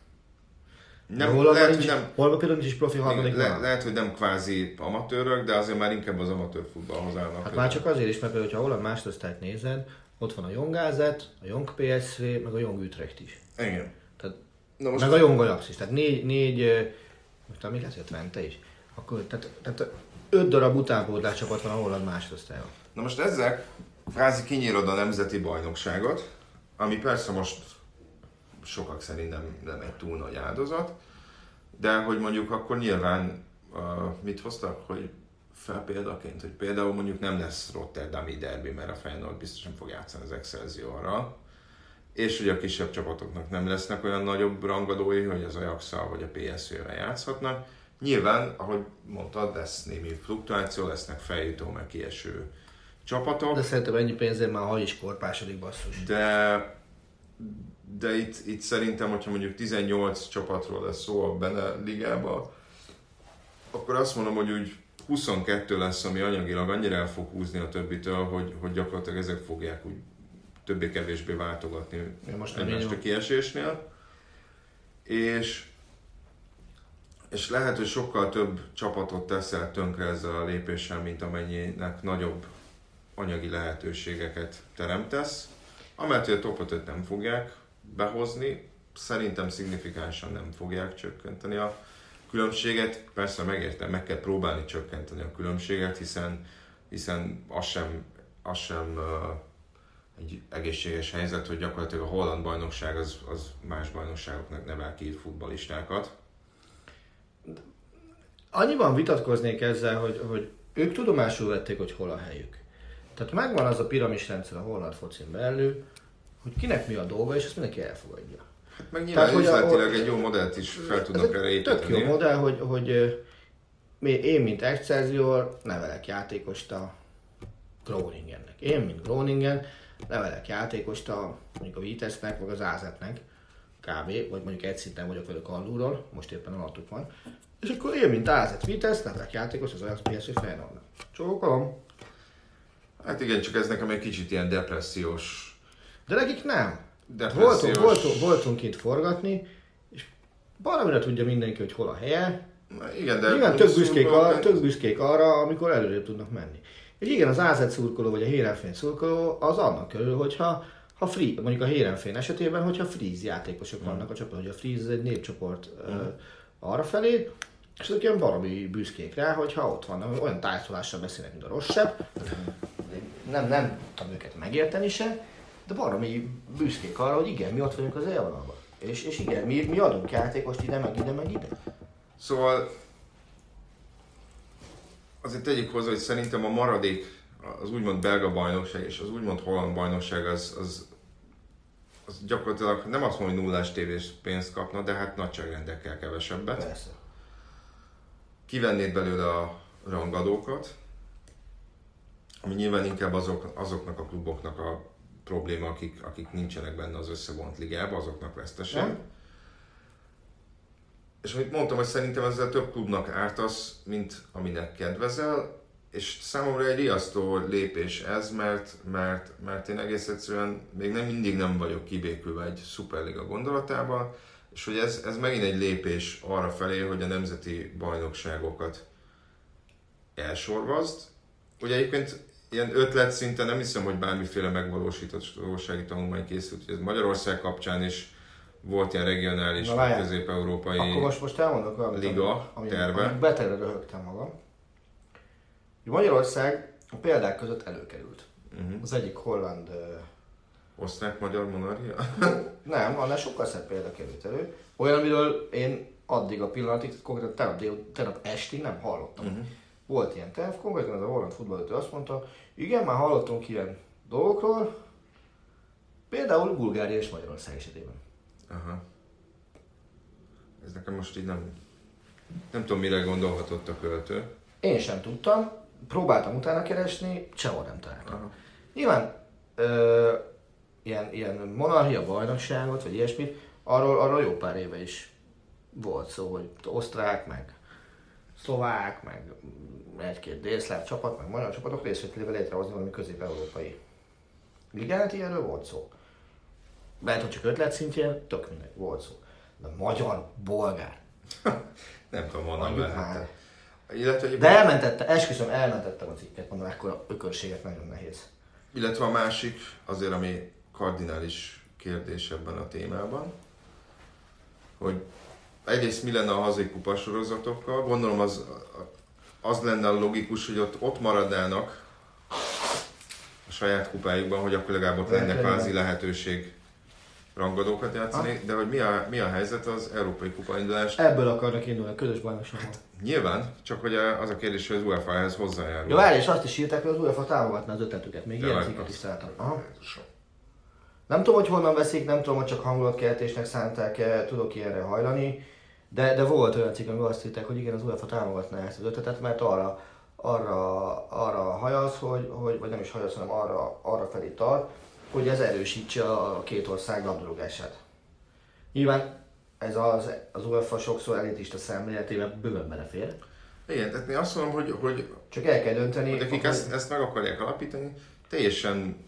Nem, hollandban lehet, nincs, hogy nem, hollandban például nincs is profi harmadik le, lehet, hogy nem kvázi amatőrök, de azért már inkább az amatőr futballhoz állnak. Hát már csak azért is, mert például, ha a holland másodosztályt nézed, ott van a Jong AZ, a Jong PSV, meg a Jong Utrecht is. Igen. Tehát, Na most meg a Jong is. Tehát négy, négy most hogy a Twente is. Akkor, tehát, tehát öt darab utánpótlás csapat van a holland másodosztályon. Na most ezzel kvázi kinyírod a nemzeti bajnokságot, ami persze most sokak szerint nem, nem egy túl nagy áldozat, de hogy mondjuk akkor nyilván uh, mit hoztak, hogy fel példaként, hogy például mondjuk nem lesz Rotterdami derbi, mert a Feyenoord biztos nem fog játszani az Excelsiorral, és hogy a kisebb csapatoknak nem lesznek olyan nagyobb rangadói, hogy az ajax vagy a PSV-vel játszhatnak. Nyilván, ahogy mondtad, lesz némi fluktuáció, lesznek feljutó, meg kieső csapatok. De szerintem ennyi pénzért már hagy is korpásodik basszus. De, de itt, itt szerintem, hogyha mondjuk 18 csapatról lesz szó a Bene ligában, akkor azt mondom, hogy úgy 22 lesz, ami anyagilag annyira el fog húzni a többitől, hogy, hogy gyakorlatilag ezek fogják úgy többé-kevésbé váltogatni Ja, most egymást a kiesésnél. És, és lehet, hogy sokkal több csapatot teszel tönkre ezzel a lépéssel, mint amennyinek nagyobb anyagi lehetőségeket teremtesz. Amellett, hogy a top 5 nem fogják behozni, szerintem szignifikánsan nem fogják csökkenteni a különbséget. Persze megértem, meg kell próbálni csökkenteni a különbséget, hiszen, hiszen az sem, az sem uh, egy egészséges helyzet, hogy gyakorlatilag a holland bajnokság az, az más bajnokságoknak nevel ki futballistákat. Annyiban vitatkoznék ezzel, hogy, hogy ők tudomásul vették, hogy hol a helyük. Tehát megvan az a piramisrendszer a holland focin belül, hogy kinek mi a dolga, és ezt mindenki elfogadja. Meg nyilván hogy a- üzletileg egy jó modellt is fel tudnak erre egy tök építeni. jó modell, hogy, hogy én, mint Excelsior, nevelek játékost a Groningennek. Én, mint Groningen, nevelek játékost a, mondjuk a Vitesnek, vagy az AZ-nek, kb. Vagy mondjuk egy szinten vagyok velük alulról, most éppen alattuk van. És akkor én, mint AZ Vitesz, nevelek játékost az Ajax PSV Feyenoordnak. Csókolom. Hát igen, csak ez nekem egy kicsit ilyen depressziós De nekik nem. Depressziós. Voltunk, voltunk, voltunk itt forgatni, és valamire tudja mindenki, hogy hol a helye, Igen, de igen, tök büszkék, arra, tök büszkék arra, amikor előrébb tudnak menni. És igen, az AZ szurkoló vagy a Hérenfény szurkoló az annak körül, hogyha ha free, mondjuk a Hérenfény esetében, hogyha freeze játékosok vannak a csapatban, hogy a freeze ez egy népcsoport uh, arra felé, és azok ilyen valami büszkék rá, hogyha ott vannak, olyan tájszólással beszélnek, mint a rosszabb, nem, nem tudom őket megérteni se, de valami büszkék arra, hogy igen, mi ott vagyunk az élvonalban. És, és igen, mi, mi adunk játékost ide, meg ide, meg ide. Szóval azért tegyük hozzá, hogy szerintem a maradék, az úgymond belga bajnokság és az úgymond holland bajnokság az, az, az gyakorlatilag nem azt mondom, hogy nullás tévés pénzt kapna, de hát nagyságrendekkel kevesebbet. Persze. Kivennéd belőle a rangadókat, ami nyilván inkább azok, azoknak a kluboknak a probléma, akik, akik nincsenek benne az összevont ligában, azoknak veszteség. Nem? És amit mondtam, hogy szerintem ezzel több klubnak ártasz, mint aminek kedvezel, és számomra egy riasztó lépés ez, mert, mert, mert én egész egyszerűen még nem mindig nem vagyok kibékülve egy szuperliga gondolatában, és hogy ez, ez megint egy lépés arra felé, hogy a nemzeti bajnokságokat elsorvazd. Ugye egyébként ilyen ötlet szinten nem hiszem, hogy bármiféle megvalósítósági tanulmány készült, ez Magyarország kapcsán is volt ilyen regionális, Na, közép-európai Akkor most, most elmondok valamit, Liga ami, terve. ami betegre röhögtem magam. Magyarország a példák között előkerült. uh-huh. Az egyik holland, ö, osztrák-magyar monarchia. nem, annál sokkal szebb példa került elő. Olyan, amiről én addig a pillanatig, konkrétan tegnap, dél, tegnap estig nem hallottam. Mhm. Volt ilyen terv, konkrétan az a holland futballőtő azt mondta, igen, már hallottunk ilyen dolgokról, például Bulgária és Magyarország esetében. Aha. Ez nekem most így nem... Nem tudom, mire gondolhatott a költő. Én sem tudtam, próbáltam utána keresni, sehol nem találtam. Aha. Nyilván ö, ilyen, ilyen monarchia bajnokságot, vagy ilyesmit, arról, arról jó pár éve is volt szó, hogy osztrák, meg szlovák, meg egy-két délszláv csapat, meg magyar csapatok részvételével létrehozni valami közép-európai ligát, ilyenről volt szó. Lehet, hogy csak ötlet szintjén, tök mindegy, volt szó. De magyar, bolgár, Nem tudom, honnan lehet. Illetve, De elmentette, esküszöm, elmentettem a cikket, mondom, ekkora ökörséget nagyon nehéz. illetve a másik, azért ami kardinális kérdés ebben a témában, hogy egyrészt mi lenne a hazai kupasorozatokkal, gondolom az, az lenne a logikus, hogy ott, ott maradnának a saját kupájukban, hogy akkor legalább ott lenne kvázi lehetőség rangadókat játszani, de hogy mi a, mi a helyzet az európai kupaindulás? Ebből akarnak indulni a közös bajnokságban. Nyilván, csak hogy az a kérdés, hogy az UEFA ehhez hozzájárul. Jó, várj, és azt is írták, hogy az UEFA támogatná az ötletüket. Még De ilyen várj, cikket is. Aha. Nem tudom, hogy honnan veszik, nem tudom, hogy csak hangulatkeltésnek szánták-e, tudok ilyenre hajlani, de, de volt olyan cikk, amiben azt írták, hogy igen, az UEFA támogatná ezt az ötletet, mert arra, arra, arra hajaz, hogy, hogy, vagy nem is hajaz, hanem arra, arra felé tart, hogy ez erősítse a két ország labdarúgását. Nyilván ez az, az UEFA sokszor elitista szemléletében bőven belefér, Igen, tehát én azt mondom, hogy, hogy csak el kell dönteni, hogy akik ezt, ezt meg akarják alapítani, teljesen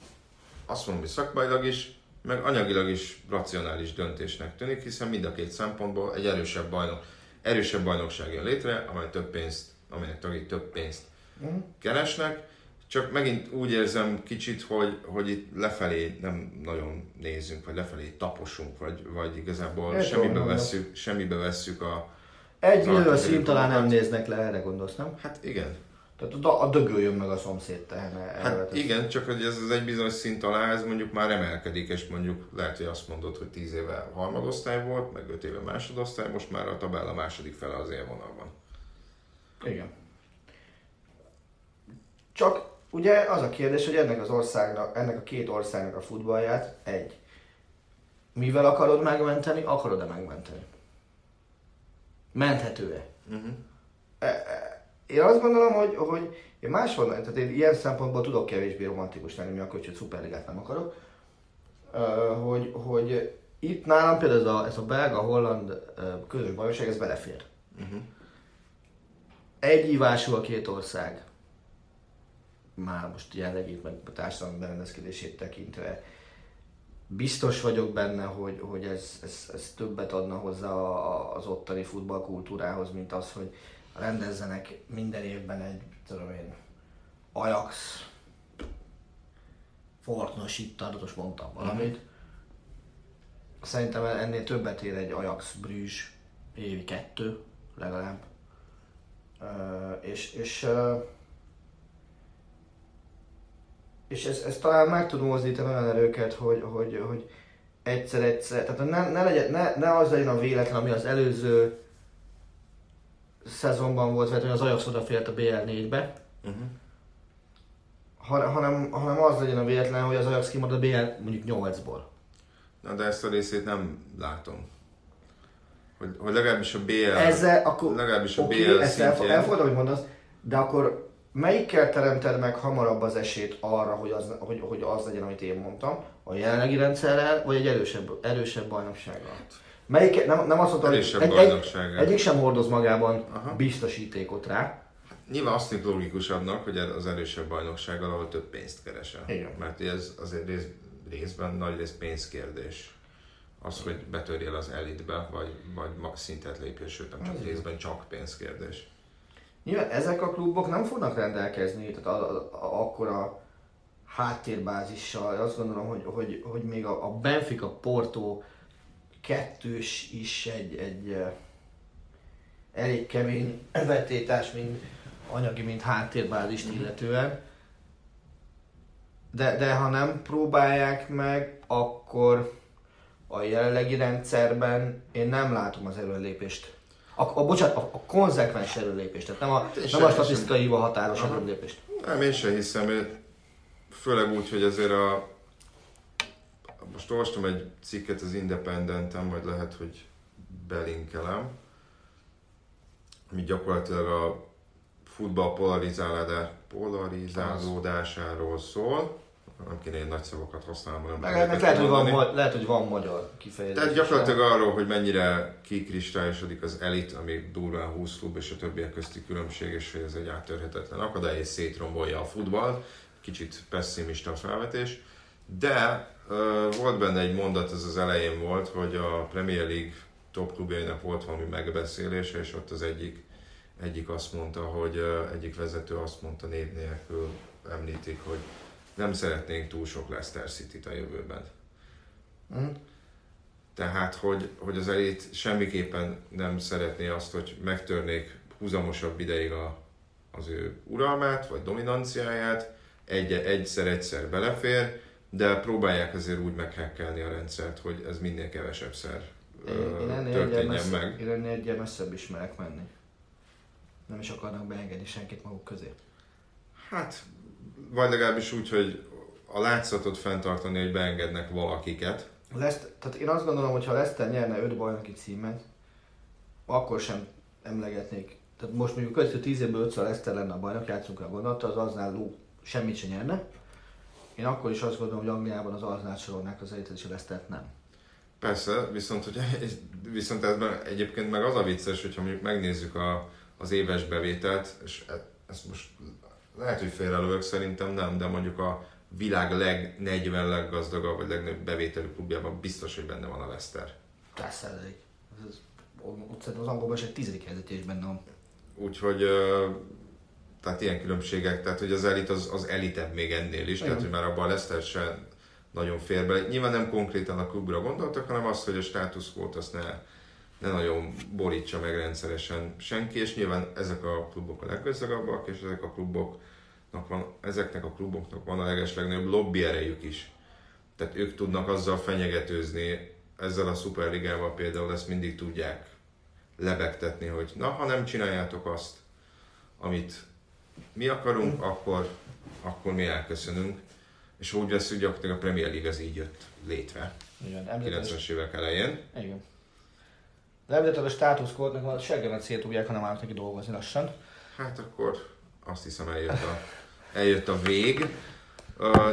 azt mondom, hogy szakmailag is, meg anyagilag is racionális döntésnek tűnik, hiszen mind a két szempontból egy erősebb bajnok, erősebb bajnokság jön létre, amely több pénzt, amelynek tagjai több pénzt Mhm. keresnek, csak megint úgy érzem kicsit, hogy, hogy itt lefelé nem nagyon nézünk, vagy lefelé taposunk, vagy, vagy igazából Értem, semmibe vesszük, semmibe vesszük a... Egy bizonyos szint talán nem néznek le, erre gondolsz, nem? Hát igen, Tehát a, a dögöljön meg a szomszéd tehene. Hát igen, csak hogy ez az egy bizonyos szint alá, ez mondjuk már emelkedik, és mondjuk lehet, hogy azt mondod, hogy 10 éve harmadosztály volt, meg 5 éve másodosztály, most már a tabella második fele az élvonalban. Igen. Csak ugye az a kérdés, hogy ennek az országnak, ennek a két országnak a futballját egy. Mivel akarod megmenteni, akarod-e megmenteni? Menthető-e? Uh-huh. Én azt gondolom, hogy, hogy én máshol, tehát én ilyen szempontból tudok kevésbé romantikus lenni, mi akkor, hogy szuperligát nem akarok, hogy, hogy itt nálam például ez a, ez a belga-holland közös bajnokság, ez belefér. Uh-huh. Egy ívású a két ország, már most jellegét, meg a társadalmi berendezkedését tekintve, biztos vagyok benne, hogy, hogy ez, ez, ez többet adna hozzá a- a- az ottani futballkultúrához, mint az, hogy rendezzenek minden évben egy, tudom én, Ajax, Fortnos itt adott, most mondtam valamit. Szerintem ennél többet ér egy Ajax Brüzs évi kettő, legalább. Ö, és, és, ö, és ez, ez talán meg tud mozdítani olyan erőket, hogy, hogy, hogy egyszer-egyszer, tehát ne, ne, legyen, ne, ne az legyen a véletlen, ami az előző szezonban volt, hogy az Ajax odafért a BL4-be, uh-huh. ha, hanem, hanem az legyen a véletlen, hogy az Ajax kimarad a BL mondjuk 8-ból. Na de ezt a részét nem látom. Hogy, hogy legalábbis a BL... Ezzel akkor... Legalábbis a okay, BL ezt szintjén... elfogadom, hogy mondasz, de akkor melyikkel teremted meg hamarabb az esélyt arra, hogy az, hogy, hogy az legyen, amit én mondtam? A jelenlegi rendszerrel, vagy egy erősebb, erősebb bajnoksággal? Melyik, nem, nem azt mondtam, hogy egy, egy, egyik sem hordoz magában Aha. biztosítékot rá. Nyilván azt tűnik logikusabbnak, hogy az erősebb bajnoksággal, ahol több pénzt keresel. Igen. Mert ez azért rész, részben nagy rész pénzkérdés. Az, hogy betörjél az elitbe, vagy, vagy szintet lépjél, sőt nem csak részben csak pénzkérdés. Nyilván ezek a klubok nem fognak rendelkezni, tehát a, a, a, akkora háttérbázissal. Azt gondolom, hogy, hogy, hogy még a, a Benfica Porto kettős is egy, egy elég kemény vetétás, mint anyagi, mint háttérbázist mhm. illetően. De, de ha nem próbálják meg, akkor a jelenlegi rendszerben én nem látom az előlépést. A, a, bocsánat, a, a konzekvens előlépést, tehát nem a, hát nem a statisztikai határos előlépést. Nem, én sem hiszem, főleg úgy, hogy azért a, most olvastam egy cikket az Independenten, majd lehet, hogy belinkelem, ami gyakorlatilag a futball polarizálódásáról szól. Nem kéne én nagy szavakat használni, nem lehet, lehet, hogy van, lehet, hogy van magyar kifejezés. Tehát gyakorlatilag arról, hogy mennyire kikristályosodik az elit, ami durván 20 klub és a többiek közti különbség, és hogy ez egy áttörhetetlen akadály, és szétrombolja a futballt. Kicsit pessimista felvetés. De volt benne egy mondat, ez az elején volt, hogy a Premier League top klubjainak volt valami megbeszélése, és ott az egyik, egyik azt mondta, hogy egyik vezető azt mondta név nélkül, említik, hogy nem szeretnénk túl sok Leicester City-t a jövőben. Mm. Tehát, hogy, hogy az elit semmiképpen nem szeretné azt, hogy megtörnék húzamosabb ideig a, az ő uralmát, vagy dominanciáját, egy, egyszer-egyszer belefér, de próbálják azért úgy meghekkelni a rendszert, hogy ez minél kevesebb szer én, én történjen meg. Én ennél egyel messzebb is merek menni. Nem is akarnak beengedni senkit maguk közé. Hát, vagy legalábbis úgy, hogy a látszatot fenntartani, hogy beengednek valakiket. Lesz, tehát én azt gondolom, hogy ha Leszter nyerne 5 bajnoki címet, akkor sem emlegetnék. Tehát most mondjuk következő 10 évből 5 Leszter lenne a bajnok, játszunk a gondolata, az aznál ló semmit se nyerne. Én akkor is azt gondolom, hogy Angliában az Arsenal sorolnák az elitet és a Lesztert nem. Persze, viszont, hogy, viszont ez egyébként meg az a vicces, hogyha mondjuk megnézzük a, az éves bevételt, és e, ezt most lehet, hogy félrelők, szerintem nem, de mondjuk a világ leg 40 leggazdagabb, vagy legnagyobb bevételű klubjában biztos, hogy benne van a Leicester. Százalék. Ott az angolban is egy tizedik helyzetje is benne van. Úgyhogy tehát ilyen különbségek, tehát hogy az elit az, az elitebb még ennél is, Igen. tehát hogy már abban a Leicester se nagyon fér bele. Nyilván nem konkrétan a klubra gondoltak, hanem azt, hogy a status quo azt ne, ne nagyon borítsa meg rendszeresen senki, és nyilván ezek a klubok a leggazdagabbak, és ezek a kluboknak van, ezeknek a kluboknak van a legeslegnagyobb lobby erejük is. Tehát ők tudnak azzal fenyegetőzni, ezzel a szuperligával például ezt mindig tudják lebegtetni, hogy na, ha nem csináljátok azt, amit mi akarunk, akkor, akkor mi elköszönünk. És úgy veszünk, gyakorlatilag a Premier League az így jött létre. Igen, 90-es évek elején. Igen. De említetted a status quo-nak a seggemet szétúgják, ha nem állnak neki dolgozni lassan. Hát akkor azt hiszem eljött a, eljött a vég.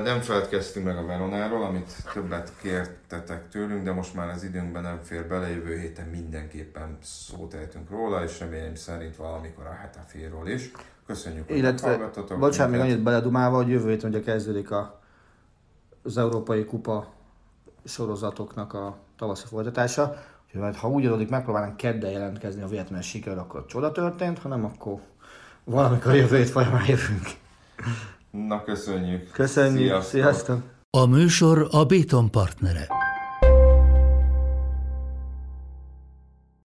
Nem feledkeztünk meg a Veronáról, amit többet kértetek tőlünk, de most már az időnkben nem fér bele, jövő héten mindenképpen szót ejtünk róla, és reményem szerint valamikor a Hetaféról is. Köszönjük, hogy Illetve, bocsánat, még annyit beledumálva, hogy jövő héten ugye kezdődik a, az Európai Kupa sorozatoknak a tavaszi folytatása. Úgyhogy ha úgy adódik, megpróbálnánk kedden jelentkezni a vietnames siker, akkor csoda történt, hanem akkor valamikor jövő hét folyamán jövünk. Na köszönjük. Köszönjük. Sziasztok. Sziasztok. A műsor a Béton partnere.